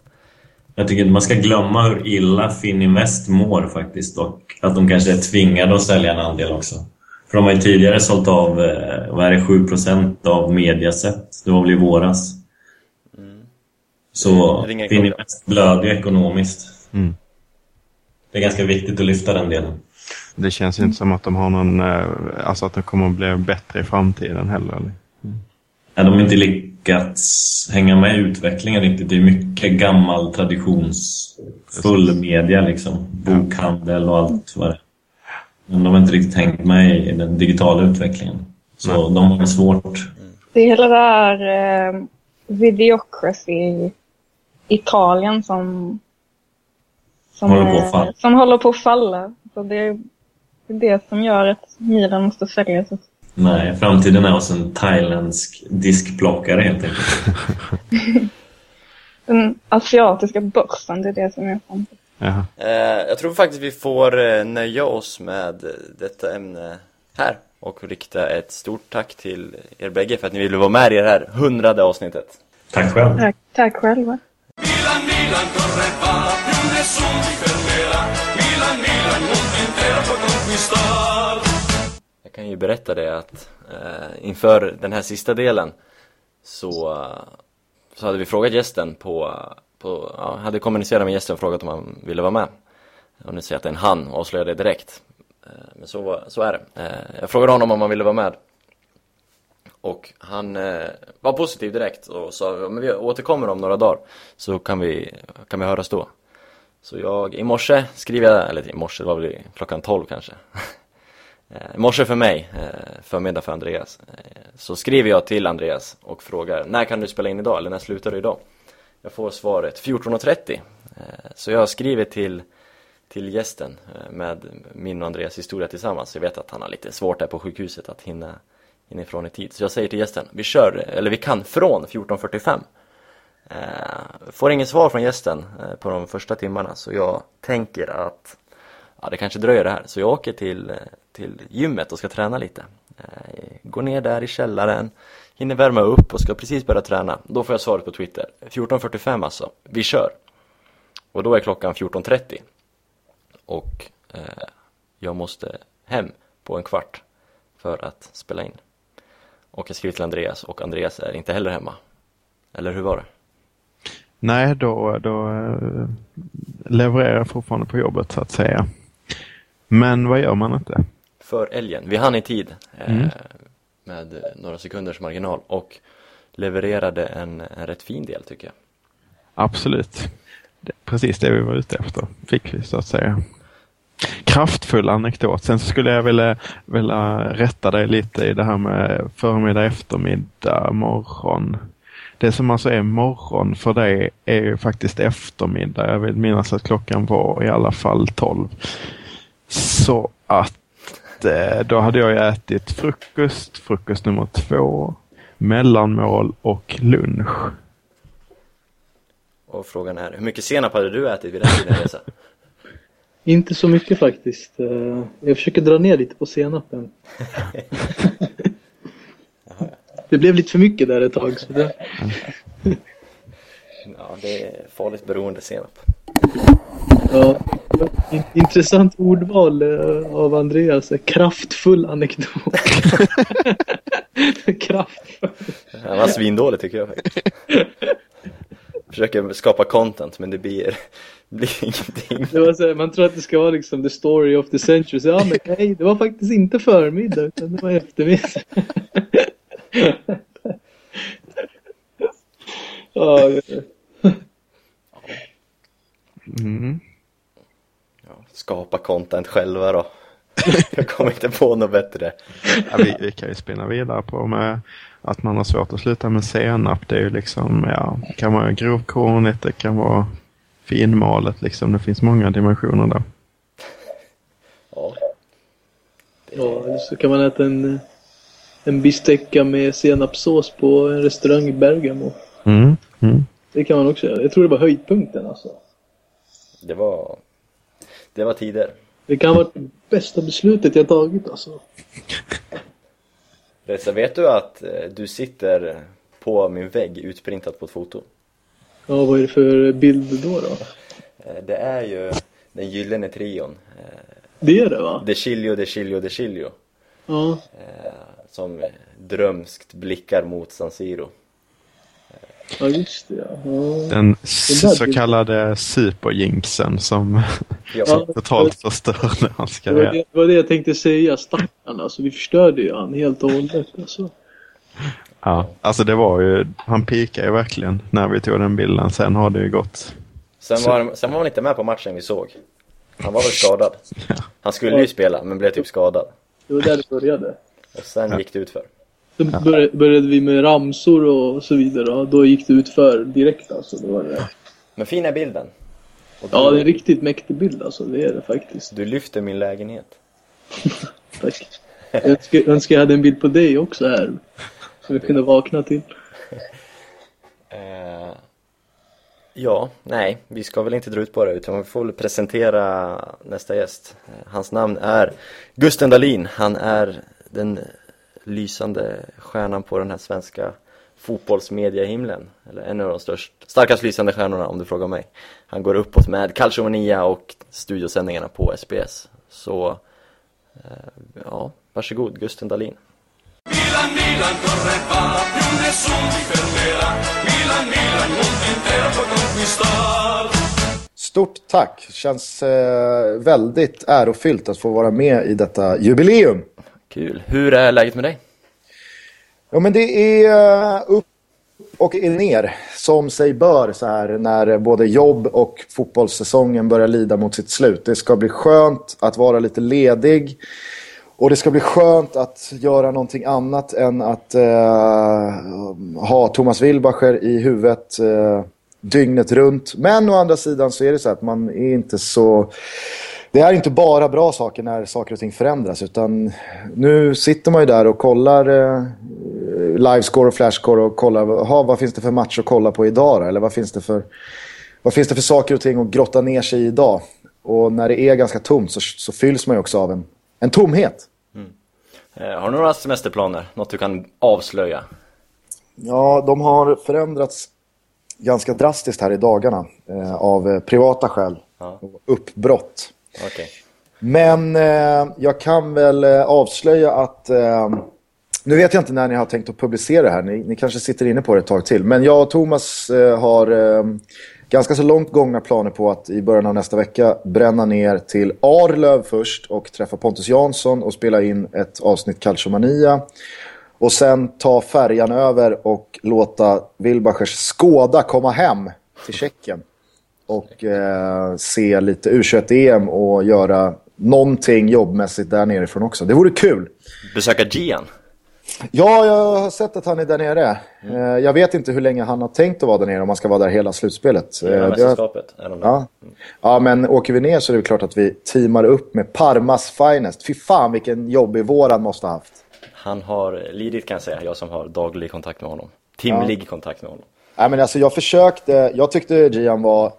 Jag tycker att man ska glömma hur illa Fininvest mår faktiskt och att de kanske är tvingade att sälja en andel också. För de har ju tidigare sålt av, eh, vad är det, 7% av Mediaset. Det var väl i våras. Så ringer en Fininvest blöder ju ekonomiskt. Mm. Det är ganska viktigt att lyfta den delen. Det känns ju inte som att de har någon, eh, alltså att de kommer att bli bättre i framtiden heller. eller? Ja, de har inte lyckats hänga med i utvecklingen riktigt. Det är mycket gammal traditionsfull media liksom. Bokhandel och allt vad det är. Men de har inte riktigt hängt med i den digitala utvecklingen. Så de har det svårt. Det är hela det här eh, videocracy i Italien som, som, Håller på att falla. som håller på att falla. Så det är det är det som gör att Milan måste sälja sig. Nej, framtiden är hos en thailändsk diskplockare helt enkelt. Den asiatiska börsen, det är det som är framtiden. Jaha. Eh, jag tror faktiskt vi får eh, nöja oss med detta ämne här och rikta ett stort tack till er bägge för att ni ville vara med i det här hundrade avsnittet. Tack själv. Tack, tack själva. Jag kan ju berätta det att eh, inför den här sista delen så, så hade vi frågat gästen på, på ja, hade kommunicerat med gästen och frågat om han ville vara med. Och nu säger jag att det är en han och avslöjar det direkt. Eh, men så, så är det. Eh, jag frågade honom om han ville vara med. Och han eh, var positiv direkt och sa men vi återkommer om några dagar så kan vi, kan vi höras då. Så jag, i morse skriver jag, eller i morse, det var väl klockan 12 kanske. Eh, I morse för mig, eh, förmiddag för Andreas. Eh, så skriver jag till Andreas och frågar när kan du spela in idag eller när slutar du idag? Jag får svaret 14.30. Så jag skriver till, till gästen med min och Andreas historia tillsammans. Jag vet att han har lite svårt där på sjukhuset att hinna inifrån i tid. Så jag säger till gästen, vi kör, eller vi kan från 14.45. Eh, Får inget svar från gästen eh, på de första timmarna så jag tänker att ja, det kanske dröjer det här. Så jag åker till, eh, till gymmet och ska träna lite. Eh, Går ner där i källaren, hinner värma upp och ska precis börja träna. Då får jag svaret på Twitter. 14.45 alltså, vi kör. Och då är klockan 14.30. Och eh, jag måste hem på en kvart för att spela in. Och jag skriver till Andreas och Andreas är inte heller hemma. Eller hur var det? Nej, då, då eh, levererar jag fortfarande på jobbet så att säga. Men vad gör man inte? för älgen. Vi hann i tid eh, Mm. med eh, några sekunders marginal och levererade en, en rätt fin del tycker jag. Absolut. Det, precis det vi var ute efter fick vi så att säga. Kraftfull anekdot. Sen skulle jag vilja, vilja rätta dig lite i det här med förmiddag, eftermiddag, morgon. Det som alltså är morgon för dig är ju faktiskt eftermiddag. Jag vill minnas att klockan var i alla fall 12. Så att eh, då hade jag ju ätit frukost, frukost nummer två, mellanmål och lunch. Och frågan är, hur mycket senap hade du ätit vid den tiden Reza? Inte så mycket faktiskt. Eh, Jag försöker dra ner lite på senapen. Det blev lite för mycket där ett tag. Så det... Ja, det är farligt beroende senap. Ja, in- intressant ordval eh, av Andreas. Kraftfull anekdot. Kraftfull. Han var svindålig tycker jag faktiskt. Försöker skapa content men det blir, blir ingenting. Det var så här, man tror att det ska vara liksom the story of the century. Så, ja, men nej, det var faktiskt inte förmiddag utan det var eftermiddag. Ja, Mm. Ja, skapa content själva då. Jag kommer inte på något bättre. Ja, vi, vi kan ju spinna vidare på med att man har svårt att sluta med senap. Det är ju liksom, ja, det kan vara grovkornigt, det kan vara finmalet liksom. Det finns många dimensioner där. Ja, ja, eller så kan man äta en, en bistecka med senapssås på en restaurang i Bergamo. Mm. Mm. Det kan man också göra. Jag tror det var höjdpunkten alltså. det var, det var tider. Det kan vara det bästa beslutet jag tagit alltså. Reza, vet du att eh, du sitter på min vägg utprintat på ett foto? Ja, vad är det för bild då? då? Eh, Det är ju den gyllene trion. Eh, Det är det va? De Chilio, De Chilio, De Chilio. Ja. Eh, Som drömskt blickar mot San Siro. Ja, just det ja. Den så kallade superjinxen som Ja, Ja. totalt förstörde hans det, karriär. det var det jag tänkte säga, stackarn alltså. Vi förstörde ju han helt och hållet alltså. Ja, alltså det var ju, han pikade ju verkligen när vi tog den bilden. Sen har det ju gått. Sen var, sen var han inte med på matchen vi såg. Han var väl skadad. Han skulle ju spela, men blev typ skadad. Det var där det började. Och sen gick det ut för. Sen började, började vi med ramsor och så vidare och då gick det ut för direkt alltså. Det var det. Men fin är bilden. Du, Ja, det är en riktigt mäktig bild alltså. Det är det faktiskt. du lyfter min lägenhet. Tack. Jag önskar, önskar jag hade en bild på dig också här. Som vi kunde vakna till. Eh, ja, nej, vi ska väl inte dra ut på det utan vi får väl presentera nästa gäst. Eh, hans namn är Gusten Dahlin. Han är den lysande stjärnan på den här svenska fotbollsmediahimlen. Eller en av de störst, starkast lysande stjärnorna om du frågar mig. Han går uppåt med Calciomania och studiosändningarna på SBS. Så, eh, ja, varsågod Gusten Dahlin. Milan, Milan corre va, più nessuno ti fermerà. Milan, Milan, mondo intero può conquistar. Stort tack! Känns eh, väldigt ärofyllt att få vara med i detta jubileum. Kul. Hur är läget med dig? Ja men det är eh, upp och ner som sig bör så här när både jobb och fotbollssäsongen börjar lida mot sitt slut. Det ska bli skönt att vara lite ledig och det ska bli skönt att göra någonting annat än att eh, ha Thomas Wilbacher i huvudet eh, dygnet runt. Men å andra sidan så är det så att man är inte så... Det är inte bara bra saker när saker och ting förändras utan nu sitter man ju där och kollar eh, livescore och flashscore och kollar aha, vad finns det för match att kolla på idag då? Eller vad finns det för, vad finns det för saker och ting att grotta ner sig i idag? Och när det är ganska tomt så, så fylls man ju också av en, en tomhet. Eh, Har du några semesterplaner? Något du kan avslöja? Ja, de har förändrats ganska drastiskt här i dagarna eh, av eh, privata skäl. Ja. Uppbrott. Okay. Men eh, jag kan väl eh, avslöja att... Eh, nu vet jag inte när ni har tänkt att publicera det här. Ni, ni kanske sitter inne på det ett tag till. Men jag och Thomas eh, har eh, ganska så långt gångna planer på att i början av nästa vecka bränna ner till Arlöv först och träffa Pontus Jansson och spela in ett avsnitt Calciomania. Och sen ta färjan över och låta Wilbachers Skåda komma hem till Tjeckien. Och eh, se lite U21-EM och göra någonting jobbmässigt där nerifrån också. Det vore kul. Besöka Gian? Ja, jag har sett att han är där nere. Eh, jag vet inte hur länge han har tänkt att vara där nere om han ska vara där hela slutspelet. Hela Eh, har- mästerskapet? Är de där? Ja. ja, men åker vi ner så är det klart att vi teamar upp med Parmas Finest. Fy fan vilken jobbig vår han måste ha haft. Han har lidit kan jag säga, jag som har daglig kontakt med honom. Timlig kontakt med honom. Nej, men alltså jag försökte, jag tyckte Gian var,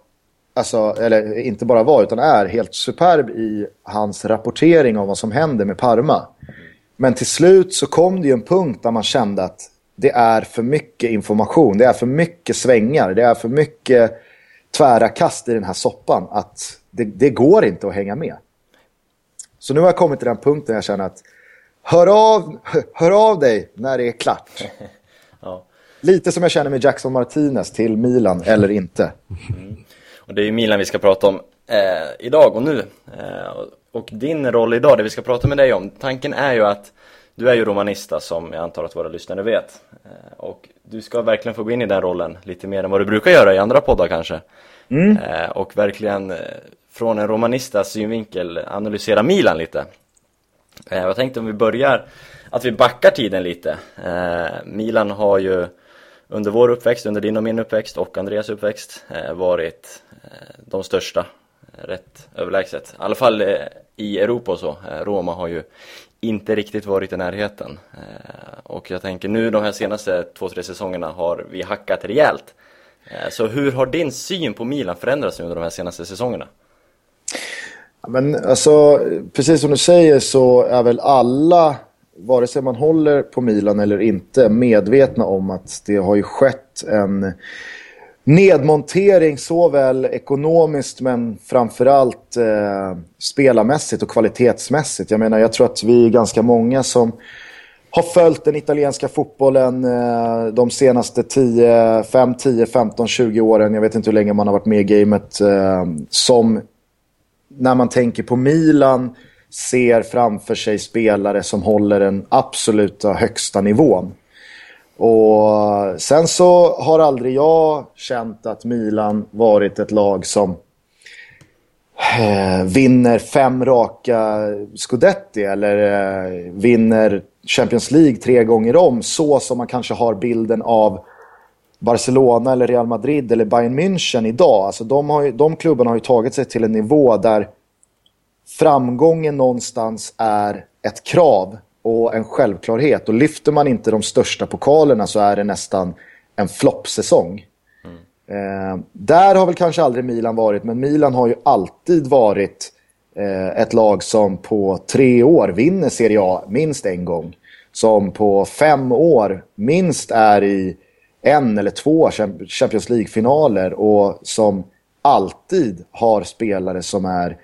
alltså, eller inte bara var utan är helt superb i hans rapportering om vad som händer med Parma. Men till slut så kom det ju en punkt där man kände att det är för mycket information, det är för mycket svängar, det är för mycket tvära kast i den här soppan att det, det går inte att hänga med. Så nu har jag kommit till den punkten jag känner att hör av, hör av dig när det är klart. Ja. Lite som jag känner med Jackson Martinez till Milan eller inte. Och det är ju Milan vi ska prata om eh, idag och nu. Eh, och- din roll idag, det vi ska prata med dig om, tanken är ju att du är ju romanista som jag antar att våra lyssnare vet. Eh, och du ska verkligen få gå in i den rollen lite mer än vad du brukar göra i andra poddar kanske. Eh, och verkligen eh, från en romanistas synvinkel analysera Milan lite. Eh, jag tänkte om vi börjar, att vi backar tiden lite. Milan har ju under vår uppväxt, under din och min uppväxt och Andreas uppväxt eh, varit eh, de största, eh, rätt överlägset. I alla fall i Europa och så. Roma har ju inte riktigt varit i närheten. Och jag tänker nu de här senaste två, tre säsongerna har vi hackat rejält. Så hur har din syn på Milan förändrats under de här senaste säsongerna? Men alltså, precis som du säger så är väl alla vare sig man håller på Milan eller inte, medvetna om att det har ju skett en nedmontering såväl ekonomiskt men framförallt eh, spelarmässigt och kvalitetsmässigt. Jag menar, jag tror att vi är ganska många som har följt den italienska fotbollen eh, de senaste 10, 5, 10, 15, 20 åren. Jag vet inte hur länge man har varit med i gamet. Eh, som när man tänker på Milan ser framför sig spelare som håller den absoluta högsta nivån. Och sen så har aldrig jag känt att Milan varit ett lag som eh, vinner fem raka Scudetti eller eh, vinner Champions League tre gånger om så som man kanske har bilden av Barcelona eller Real Madrid eller Bayern München idag. Alltså de, har ju, de klubbarna har ju tagit sig till en nivå där framgången någonstans är ett krav och en självklarhet. Och lyfter man inte de största pokalerna så är det nästan en floppsäsong. Mm. Eh, där har väl kanske aldrig Milan varit, men Milan har ju alltid varit eh, ett lag som på tre år vinner Serie A minst en gång. Som på fem år minst är i en eller två Champions League-finaler och som alltid har spelare som är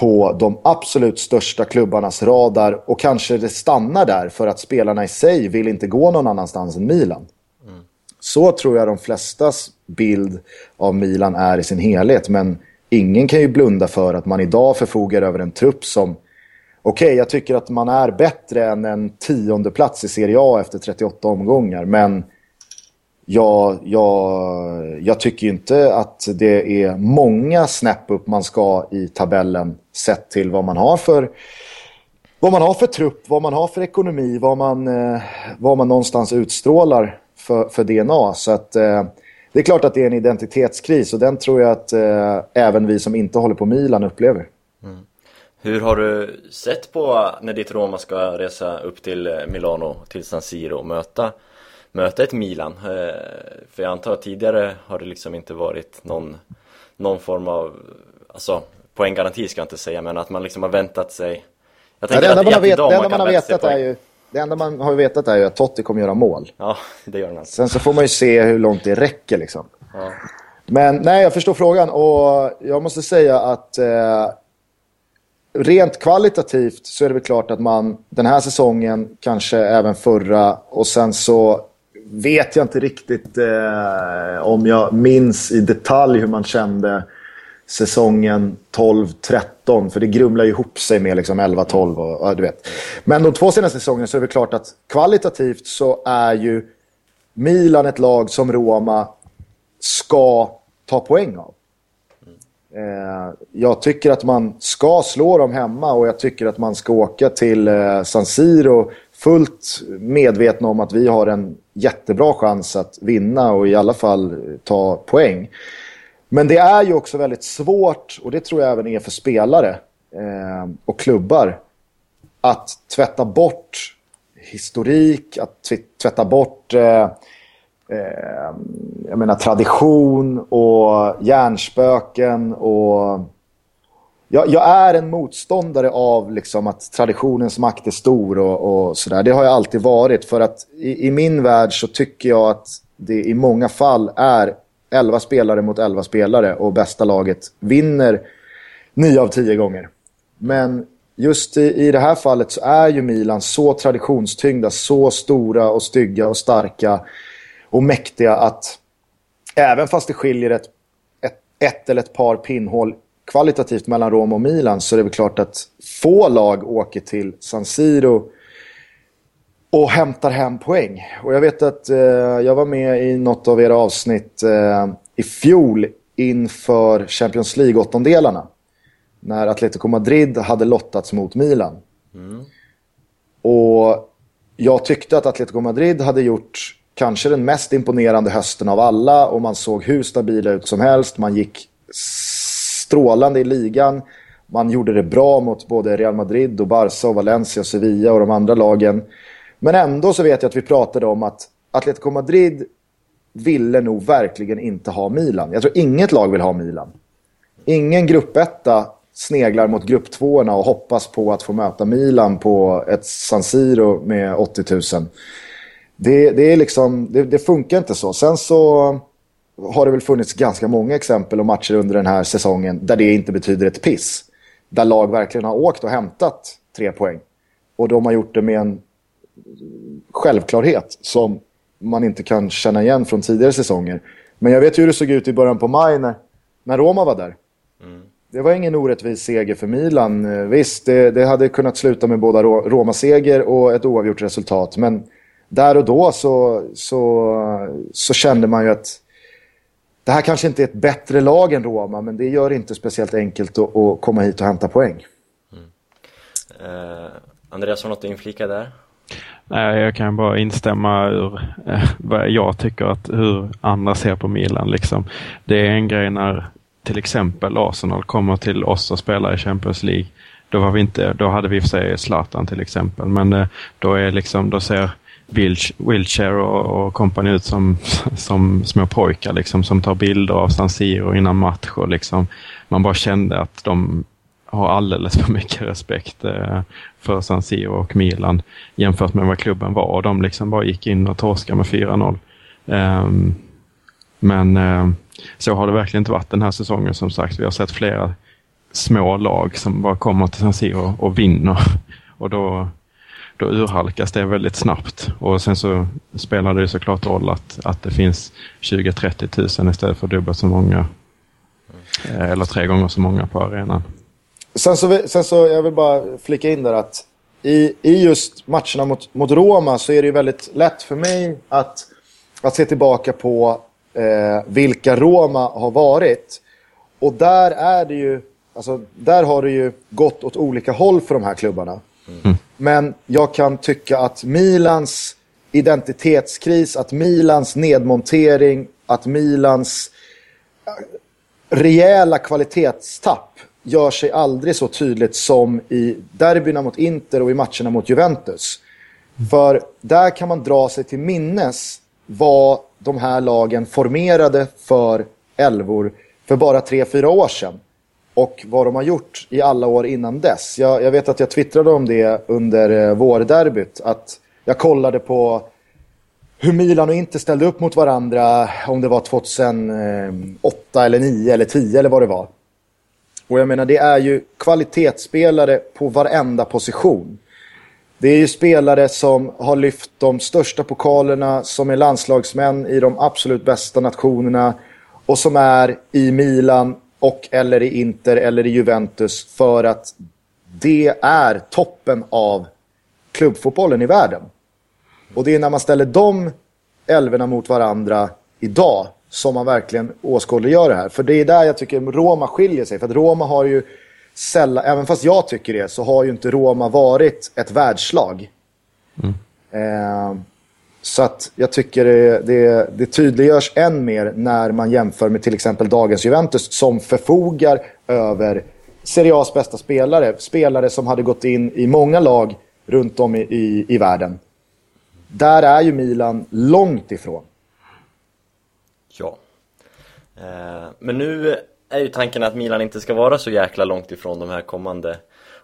på de absolut största klubbarnas radar och kanske det stannar där för att spelarna i sig vill inte gå någon annanstans än Milan. Mm. Så tror jag de flestas bild av Milan är i sin helhet men ingen kan ju blunda för att man idag förfogar över en trupp som okej, okay, jag tycker att man är bättre än en tionde plats i Serie A efter 38 omgångar men jag, jag, jag tycker inte att det är många snäpp upp man ska i tabellen sett till vad man har för vad man har för trupp, vad man har för ekonomi, vad man, eh, vad man någonstans utstrålar för, för DNA. Så att eh, det är klart att det är en identitetskris och den tror jag att eh, även vi som inte håller på Milan upplever. Mm. Hur har du sett på när ditt Roma ska resa upp till eh, Milano, till San Siro och möta möta ett Milan. Eh, för jag antar att tidigare har det liksom inte varit någon, någon form av, alltså poänggaranti ska jag inte säga, men att man liksom har väntat sig. Jag tänker ja, det enda man, vet, det enda man, har vetat är ju det enda man har vetat är ju att Totti kommer göra mål. Ja, det gör han alltså. Sen så får man ju se hur långt det räcker liksom. Ja. Men nej, jag förstår frågan och jag måste säga att eh, rent kvalitativt så är det väl klart att man den här säsongen, kanske även förra och sen så vet jag inte riktigt eh, om jag minns i detalj hur man kände säsongen 12-13. För det grumlar ju ihop sig med liksom 11-12 och, och, du vet. Men de två senaste säsongerna så är det klart att kvalitativt så är ju Milan ett lag som Roma ska ta poäng av. Eh, jag tycker att man ska slå dem hemma och jag tycker att man ska åka till eh, San Siro fullt medvetna om att vi har en jättebra chans att vinna och i alla fall ta poäng. Men det är ju också väldigt svårt, och det tror jag även är för spelare eh, och klubbar, att tvätta bort historik, att tvätta bort eh, eh, jag menar, tradition och hjärnspöken och jag, jag, är en motståndare av liksom att traditionens makt är stor och, och sådär. Det har jag alltid varit. För att i, i, min värld så tycker jag att det i många fall är 11 spelare mot 11 spelare och bästa laget vinner 9 av 10 gånger. Men just i, i det här fallet så är ju Milan så traditionstyngda, så stora och stygga och starka och mäktiga att även fast det skiljer ett, ett, ett eller ett par pinnhål kvalitativt mellan Rom och Milan så är det väl klart att få lag åker till San Siro och hämtar hem poäng. Och jag vet att eh, jag var med i något av era avsnitt eh, i fjol inför Champions League-åttondelarna. När Atletico Madrid hade lottats mot Milan. Mm. Och jag tyckte att Atletico Madrid hade gjort kanske den mest imponerande hösten av alla och man såg hur stabila ut som helst. Man gick strålande i ligan. Man gjorde det bra mot både Real Madrid och Barca och Valencia och Sevilla och de andra lagen. Men ändå så vet jag att vi pratade om att Atletico Madrid ville nog verkligen inte ha Milan. Jag tror inget lag vill ha Milan. Ingen gruppetta sneglar mot grupptvåorna och hoppas på att få möta Milan på ett San Siro med 80 000. Det, det, är liksom, det, det funkar inte så. Sen så har det väl funnits ganska många exempel och matcher under den här säsongen där det inte betyder ett piss. Där lag verkligen har åkt och hämtat tre poäng. Och de har gjort det med en självklarhet som man inte kan känna igen från tidigare säsonger. Men jag vet ju hur det såg ut i början på maj när, när Roma var där. Mm. Det var ingen orättvis seger för Milan. Visst, det, det hade kunnat sluta med båda Roma-seger och ett oavgjort resultat. Men där och då så, så, så kände man ju att det här kanske inte är ett bättre lag än Roma, men det gör det inte speciellt enkelt att, att komma hit och hämta poäng. Mm. Eh, Andreas, har något att inflika där? Nej, jag kan bara instämma ur eh, vad jag tycker att hur andra ser på Milan. Liksom. Det är en grej när till exempel Arsenal kommer till oss och spelar i Champions League. Då, var vi inte, då hade vi för sig Zlatan till exempel, men eh, då, är liksom, då ser wheelchair och, och kompani ut som, som små pojkar liksom, som tar bilder av San Siro innan match. Och liksom, man bara kände att de har alldeles för mycket respekt eh, för San Siro och Milan jämfört med vad klubben var. Och de liksom bara gick in och torskade med 4-0. Eh, men eh, så har det verkligen inte varit den här säsongen som sagt. Vi har sett flera små lag som bara kommer till San Siro och vinner. Och då, då urhalkas det väldigt snabbt. Och sen så spelar det såklart roll att, att det finns 20-30 000 istället för dubbelt så många. Eh, eller tre gånger så många på arenan. Sen så, sen så jag vill bara flika in där att i, i just matcherna mot, mot Roma så är det ju väldigt lätt för mig att, att se tillbaka på eh, vilka Roma har varit. Och där är det ju, alltså där har det ju gått åt olika håll för de här klubbarna. Mm. Men jag kan tycka att Milans identitetskris, att Milans nedmontering, att Milans äh, rejäla kvalitetstapp gör sig aldrig så tydligt som i derbyna mot Inter och i matcherna mot Juventus. För där kan man dra sig till minnes vad de här lagen formerade för elvor för bara tre fyra år sedan. Och vad de har gjort i alla år innan dess. Jag, jag vet att jag twittrade om det under eh, vårderbyt. Att jag kollade på hur Milan och Inter ställde upp mot varandra. Om det var 2008 eller 9 eller 10 eller vad det var. Och jag menar, det är ju kvalitetsspelare på varenda position. Det är ju spelare som har lyft de största pokalerna, som är landslagsmän i de absolut bästa nationerna och som är i Milan och eller i Inter eller i Juventus för att det är toppen av klubbfotbollen i världen. Och det är när man ställer de älvorna mot varandra idag som man verkligen åskådliggör det här. För det är där jag tycker Roma skiljer sig. För att Roma har ju sällan, även fast jag tycker det, så har ju inte Roma varit ett världslag. Mm. Eh, så att jag tycker det, det, det tydliggörs än mer när man jämför med till exempel dagens Juventus som förfogar över Serie A's bästa spelare. Spelare som hade gått in i många lag runt om i, i, i världen. Där är ju Milan långt ifrån. Ja. Eh, men nu är ju tanken att Milan inte ska vara så jäkla långt ifrån de här kommande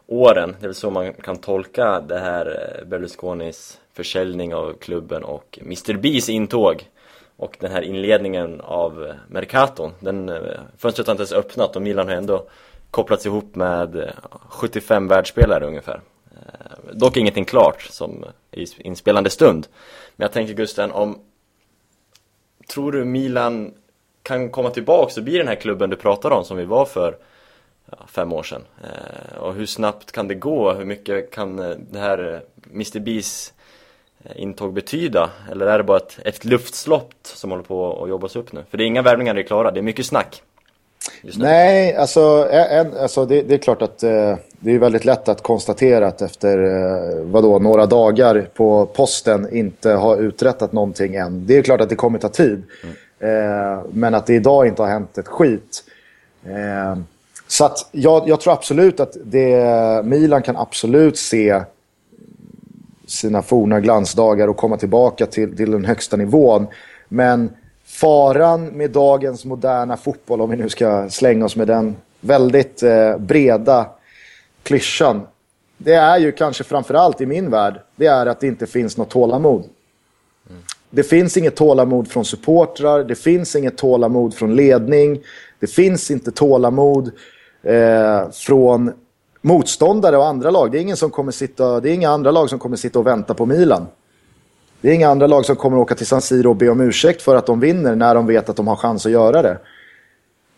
åren. Det är väl så man kan tolka det här eh, Berlusconis försäljning av klubben och Mr Bees intåg och den här inledningen av Mercaton. Den, eh, fönstret har inte ens öppnat och Milan har ändå kopplats ihop med eh, 75 världsspelare ungefär. Eh, dock ingenting klart som i inspelande stund. Men jag tänker Gusten, om tror du Milan kan komma tillbaka och bli den här klubben du pratar om som vi var för ja, fem år sedan? Och hur snabbt kan det gå? Hur mycket kan det här Mr Bees intåg betyda? Eller är det bara ett, ett luftslott som håller på att jobbas upp nu? För det är inga värvningar det är klara, det är mycket snack. Nej, alltså, en, alltså det, det, är klart att eh, det är väldigt lätt att konstatera att efter eh, vadå, några dagar på posten inte har uträttat någonting än. Det är klart att det kommer ta tid. Mm. Eh, men att det idag inte har hänt ett skit. Eh, så att jag, jag, tror absolut att det, Milan kan absolut se sina forna glansdagar och komma tillbaka till, till den högsta nivån. Men faran med dagens moderna fotboll, om vi nu ska slänga oss med den väldigt eh, breda klyschan. Det är ju kanske framförallt i min värld, det är att det inte finns något tålamod. Det finns inget tålamod från supportrar, det finns inget tålamod från ledning, det finns inte tålamod eh, från motståndare och andra lag. Det är, ingen som kommer sitta, det är inga andra lag som kommer sitta och vänta på Milan. Det är inga andra lag som kommer åka till San Siro och be om ursäkt för att de vinner när de vet att de har chans att göra det.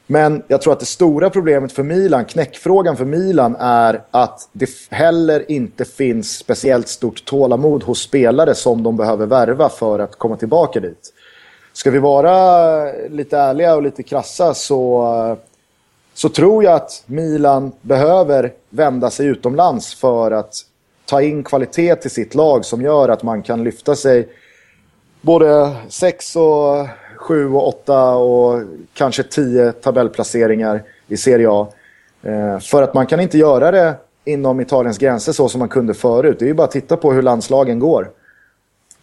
Men jag tror att det stora problemet för Milan, knäckfrågan för Milan, är att det heller inte finns speciellt stort tålamod hos spelare som de behöver värva för att komma tillbaka dit. Ska vi vara lite ärliga och lite krassa så, eh, så tror jag att Milan behöver vända sig utomlands för att ta in kvalitet till sitt lag som gör att man kan lyfta sig både sex och sju och 8 och kanske 10 tabellplaceringar i Serie A. Eh, för att man kan inte göra det inom Italiens gränser så som man kunde förut. Det är ju bara att titta på hur landslagen går.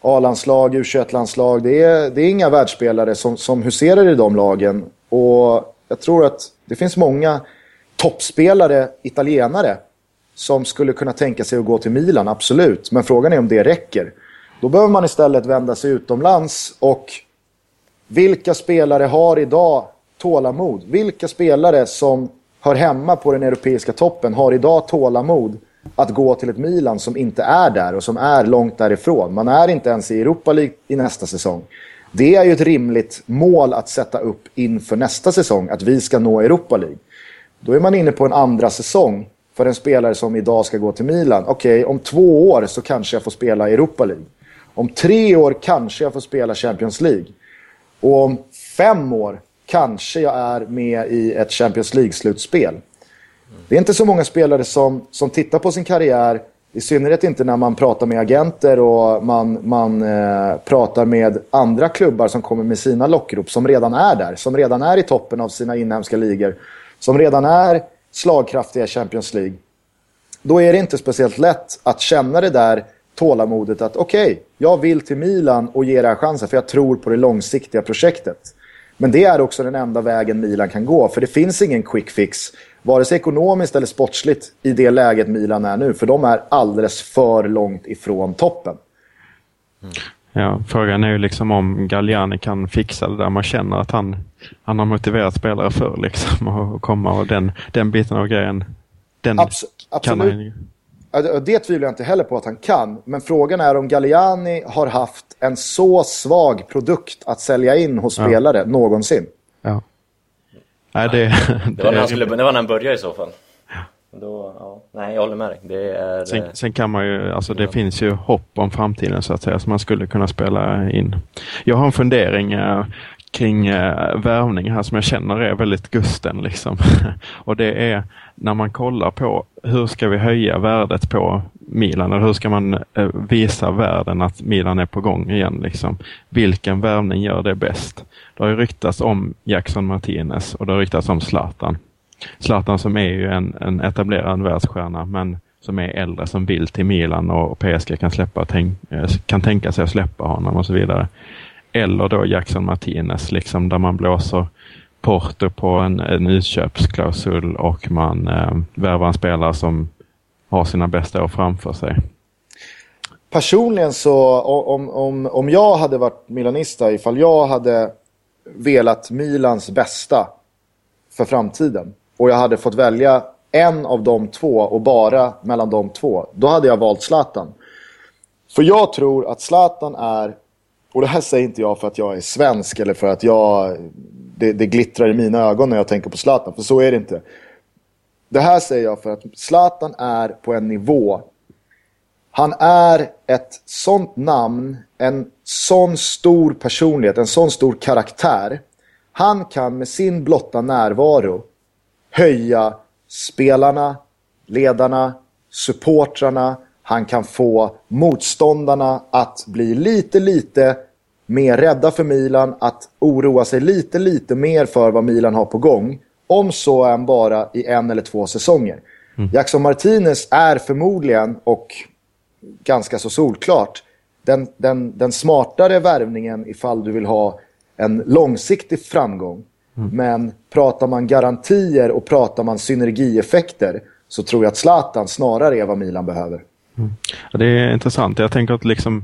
A-landslag, U21-landslag. Det är, det är inga världsspelare som, som huserar i de lagen. Och jag tror att det finns många toppspelare, italienare, som skulle kunna tänka sig att gå till Milan, absolut. Men frågan är om det räcker. Då behöver man istället vända sig utomlands och vilka spelare har idag tålamod? Vilka spelare som hör hemma på den europeiska toppen har idag tålamod att gå till ett Milan som inte är där och som är långt därifrån. Man är inte ens i Europa League i nästa säsong. Det är ju ett rimligt mål att sätta upp inför nästa säsong, att vi ska nå Europa League. Då är man inne på en andra säsong för en spelare som idag ska gå till Milan. Okej, okay, om två år så kanske jag får spela Europa League. Om tre år kanske jag får spela Champions League. Och om fem år kanske jag är med i ett Champions League-slutspel. Det är inte så många spelare som, som tittar på sin karriär, i synnerhet inte när man pratar med agenter och man, man eh, pratar med andra klubbar som kommer med sina lockrop, som redan är där, som redan är i toppen av sina inhemska ligor, som redan är slagkraftiga i Champions League. Då är det inte speciellt lätt att känna det där tålamodet att okej, okay, jag vill till Milan och ge det här chansen för jag tror på det långsiktiga projektet. Men det är också den enda vägen Milan kan gå för det finns ingen quick fix vare sig ekonomiskt eller sportsligt i det läget Milan är nu för de är alldeles för långt ifrån toppen. Mm. Ja, frågan är ju liksom om Galliani kan fixa det där. Man känner att han, han har motiverat spelare för liksom att komma och den, den biten av grejen. Den Abs kan absolut. Han det tvivlar jag inte heller på att han kan. Men frågan är om Galliani har haft en så svag produkt att sälja in hos ja. spelare någonsin. Nej, det, det, det, var när han skulle, det var när han började i så fall. Då, ja. Nej, jag håller med dig. Det är, sen, sen kan man ju, alltså det ja. finns ju hopp om framtiden så att säga, som man skulle kunna spela in. Jag har en fundering äh, kring eh, värvning här som jag känner är väldigt gusten liksom. och det är när man kollar på hur ska vi höja värdet på Milan eller hur ska man eh, visa världen att Milan är på gång igen liksom. Vilken värvning gör det bäst? Det har ju ryktats om Jackson Martinez och det har ryktats om Zlatan. Zlatan som är ju en, en etablerad världsstjärna men som är äldre som vill till Milan och PSG kan, släppa, tänk, eh, kan tänka sig att släppa honom och så vidare. Eller då Jackson Martinez, liksom där man blåser Porto på en, en utköpsklausul och man eh, värvar en spelare som har sina bästa år framför sig. Personligen så, om, om, om jag hade varit milanista, ifall jag hade velat Milans bästa för framtiden och jag hade fått välja en av de två och bara mellan de två, då hade jag valt Zlatan. För jag tror att Zlatan är, och det här säger inte jag för att jag är svensk eller för att jag, det, det glittrar i mina ögon när jag tänker på Zlatan, för så är det inte. Det här säger jag för att Zlatan är på en nivå han är ett sånt namn, en sån stor personlighet, en sån stor karaktär. Han kan med sin blotta närvaro höja spelarna, ledarna, supportrarna. Han kan få motståndarna att bli lite, lite mer rädda för Milan. Att oroa sig lite, lite mer för vad Milan har på gång. Om så än bara i en eller två säsonger. Mm. Jackson Martinez är förmodligen, och ganska så solklart, den, den, den smartare värvningen ifall du vill ha en långsiktig framgång. Men pratar man garantier och pratar man synergieffekter så tror jag att Zlatan snarare är vad Milan behöver. Ja, det är intressant. Jag tänker att liksom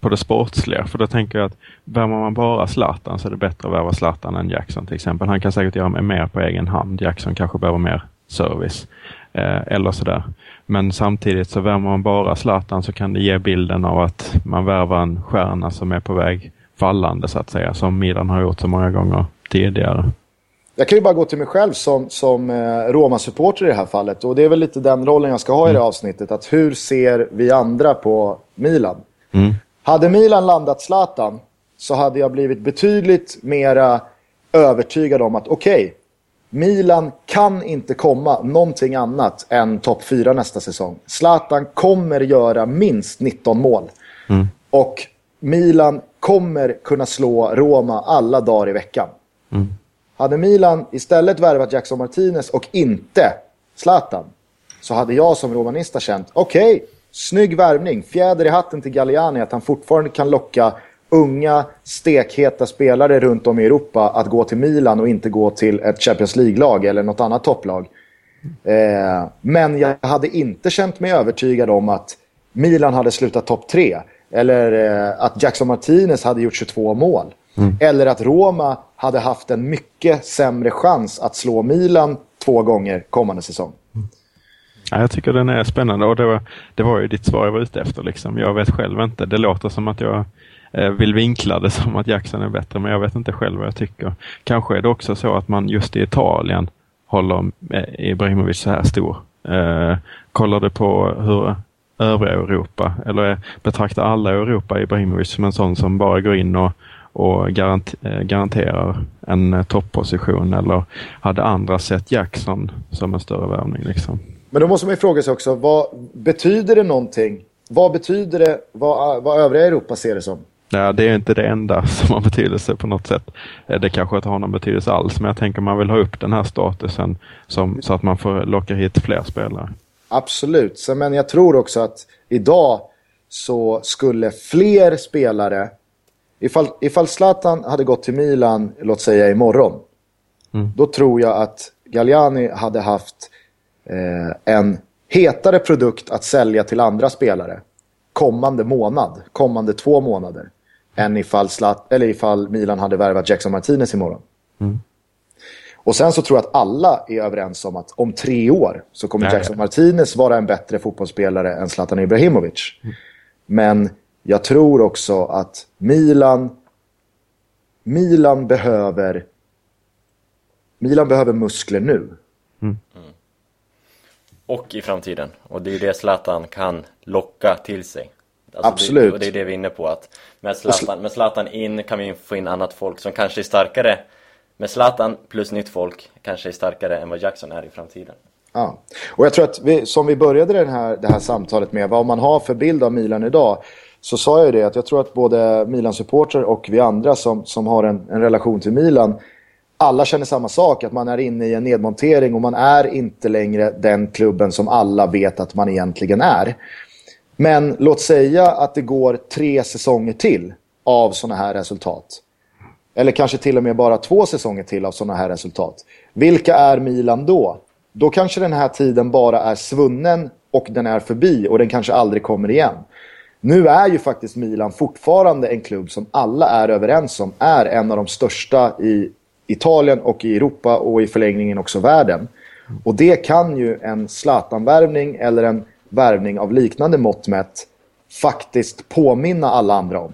på det sportsliga. För då tänker jag att värvar man bara Zlatan så är det bättre att värva Zlatan än Jackson till exempel. Han kan säkert göra mer på egen hand. Jackson kanske behöver mer service. Eh, eller sådär. Men samtidigt så värvar man bara Zlatan så kan det ge bilden av att man värvar en stjärna som är på väg fallande så att säga. Som Milan har gjort så många gånger tidigare. Jag kan ju bara gå till mig själv som, som eh, Roma-supporter i det här fallet. Och det är väl lite den rollen jag ska ha i det här avsnittet. Att hur ser vi andra på Milan? Mm. Hade Milan landat Zlatan så hade jag blivit betydligt mera övertygad om att okej, Milan kan inte komma någonting annat än topp 4 nästa säsong. Zlatan kommer göra minst 19 mål. Och Milan kommer kunna slå Roma alla dagar i veckan. Hade Milan istället värvat Jackson Martinez och inte Zlatan så hade jag som romanista känt okej, snygg värvning, fjäder i hatten till Galliani att han fortfarande kan locka unga, stekheta spelare runt om i Europa att gå till Milan och inte gå till ett Champions League-lag eller något annat topplag. Eh, men jag hade inte känt mig övertygad om att Milan hade slutat topp tre. Eller eh, att Jackson Martinez hade gjort 22 mål. Mm. Eller att Roma hade haft en mycket sämre chans att slå Milan två gånger kommande säsong. Mm. Ja, jag tycker den är spännande och det var, det var ju ditt svar jag var ute efter. Liksom. Jag vet själv inte. Det låter som att jag eh, vill vinkla det som att Jackson är bättre, men jag vet inte själv vad jag tycker. Kanske är det också så att man just i Italien håller eh, Ibrahimovic så här stor. Eh, kollar du på hur övriga Europa, eller eh, betraktar alla Europa Ibrahimovic som en sån som bara går in och, och eh, garanterar en eh, topposition eller hade andra sett Jackson som en större värvning? Liksom? Men då måste man ju fråga sig också, vad betyder det någonting? Vad betyder det, vad, vad övriga Europa ser det som? Ja, det är inte det enda som har betydelse på något sätt. Eh, Det kanske inte har någon betydelse alls, men jag tänker man vill ha upp den här statusen som, så att man får locka hit fler spelare. Absolut, men jag tror också att idag så skulle fler spelare, ifall, ifall Zlatan hade gått till Milan, låt säga imorgon, då tror jag att Galliani hade haft eh, en hetare produkt att sälja till andra spelare kommande månad, kommande två månader, än ifall, Zlat, eller ifall Milan hade värvat Jackson Martinez imorgon. Och sen så tror jag att alla är överens om att om tre år så kommer ja. Jackson Martinez vara en bättre fotbollsspelare än Zlatan Ibrahimovic. Men jag tror också att Milan Milan behöver Milan behöver muskler nu. Och i framtiden. Och det är det Zlatan kan locka till sig. Alltså Absolut. Det, och det är det vi är inne på att med Zlatan, med Zlatan in kan vi få in annat folk som kanske är starkare. Med Zlatan plus nytt folk kanske är starkare än vad Jackson är i framtiden. Ja. Och jag tror att vi, som vi började den här, det här samtalet med, vad man har för bild av Milan idag, så sa jag ju det att jag tror att både Milan-supporter och vi andra som, som har en, en relation till Milan, alla känner samma sak, att man är inne i en nedmontering och man är inte längre den klubben som alla vet att man egentligen är. Men låt säga att det går tre säsonger till av sådana här resultat. Eller kanske till och med bara två säsonger till av sådana här resultat. Vilka är Milan då? Då kanske den här tiden bara är svunnen och den är förbi och den kanske aldrig kommer igen. Nu är ju faktiskt Milan fortfarande en klubb som alla är överens om är en av de största i Italien och i Europa och i förlängningen också världen. Och det kan ju en Zlatan-värvning eller en värvning av liknande mått mätt faktiskt påminna alla andra om.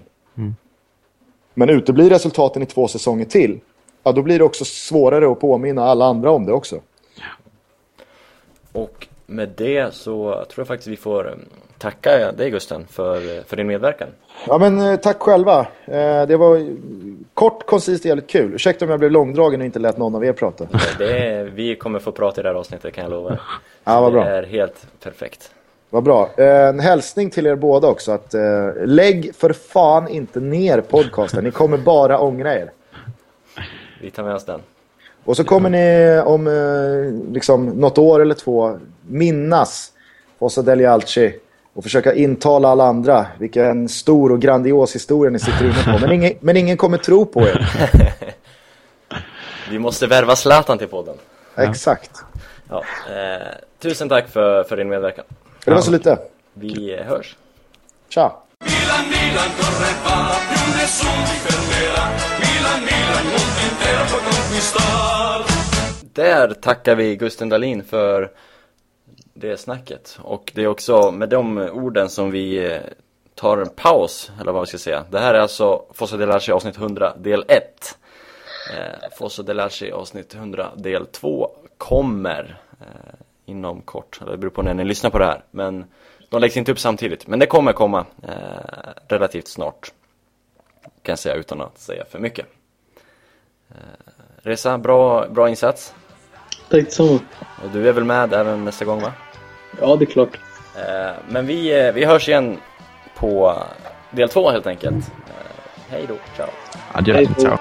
Men uteblir resultaten i två säsonger till, ja då blir det också svårare att påminna alla andra om det också. Och med det så tror jag faktiskt vi får eh, tacka dig Gusten för, för din medverkan. Ja men eh, tack själva. Eh, Det var kort, koncist och jävligt kul. Ursäkta om jag blev långdragen och inte lät någon av er prata. Det är, vi kommer få prata i det här avsnittet kan jag lova. Ja, vad det bra. är helt perfekt. Vad bra. Eh, En hälsning till er båda också. Att, eh, lägg för fan inte ner podcasten. Ni kommer bara ångra er. Vi tar med oss den. Och så kommer ni om eh, liksom, något år eller två minnas Fossa Degli Alci och försöka intala alla andra vilken stor och grandios historia ni sitter inne på. Men ingen, men ingen kommer tro på er. Vi måste värva Zlatan till podden. Exakt. Ja, eh, tusen tack för, för din medverkan. Det var så lite. Vi eh, hörs. Tja! Milan, Milan, corre va, più nessuno ti fermerà. Milan, Milan, mondo intero può conquistar. Där tackar vi Gusten Dahlin för det snacket. Och det är också med de orden som vi eh, tar en paus, eller vad vi ska säga. Det här är alltså Fossa Delarci avsnitt 100 del 1. Eh, Fossa Delarci avsnitt 100 del 2 kommer eh, inom kort. Eller det beror på när ni lyssnar på det här. Men de läggs inte upp samtidigt. Men det kommer komma eh, relativt snart. Kan jag säga utan att säga för mycket. Eh, Resa, bra, bra insats. Tack detsamma. Och du är väl med även nästa gång va? Ja, det är klart. Eh, men vi, eh, vi hörs igen på del två helt enkelt. Eh, hej då, ciao! Adjö, ciao.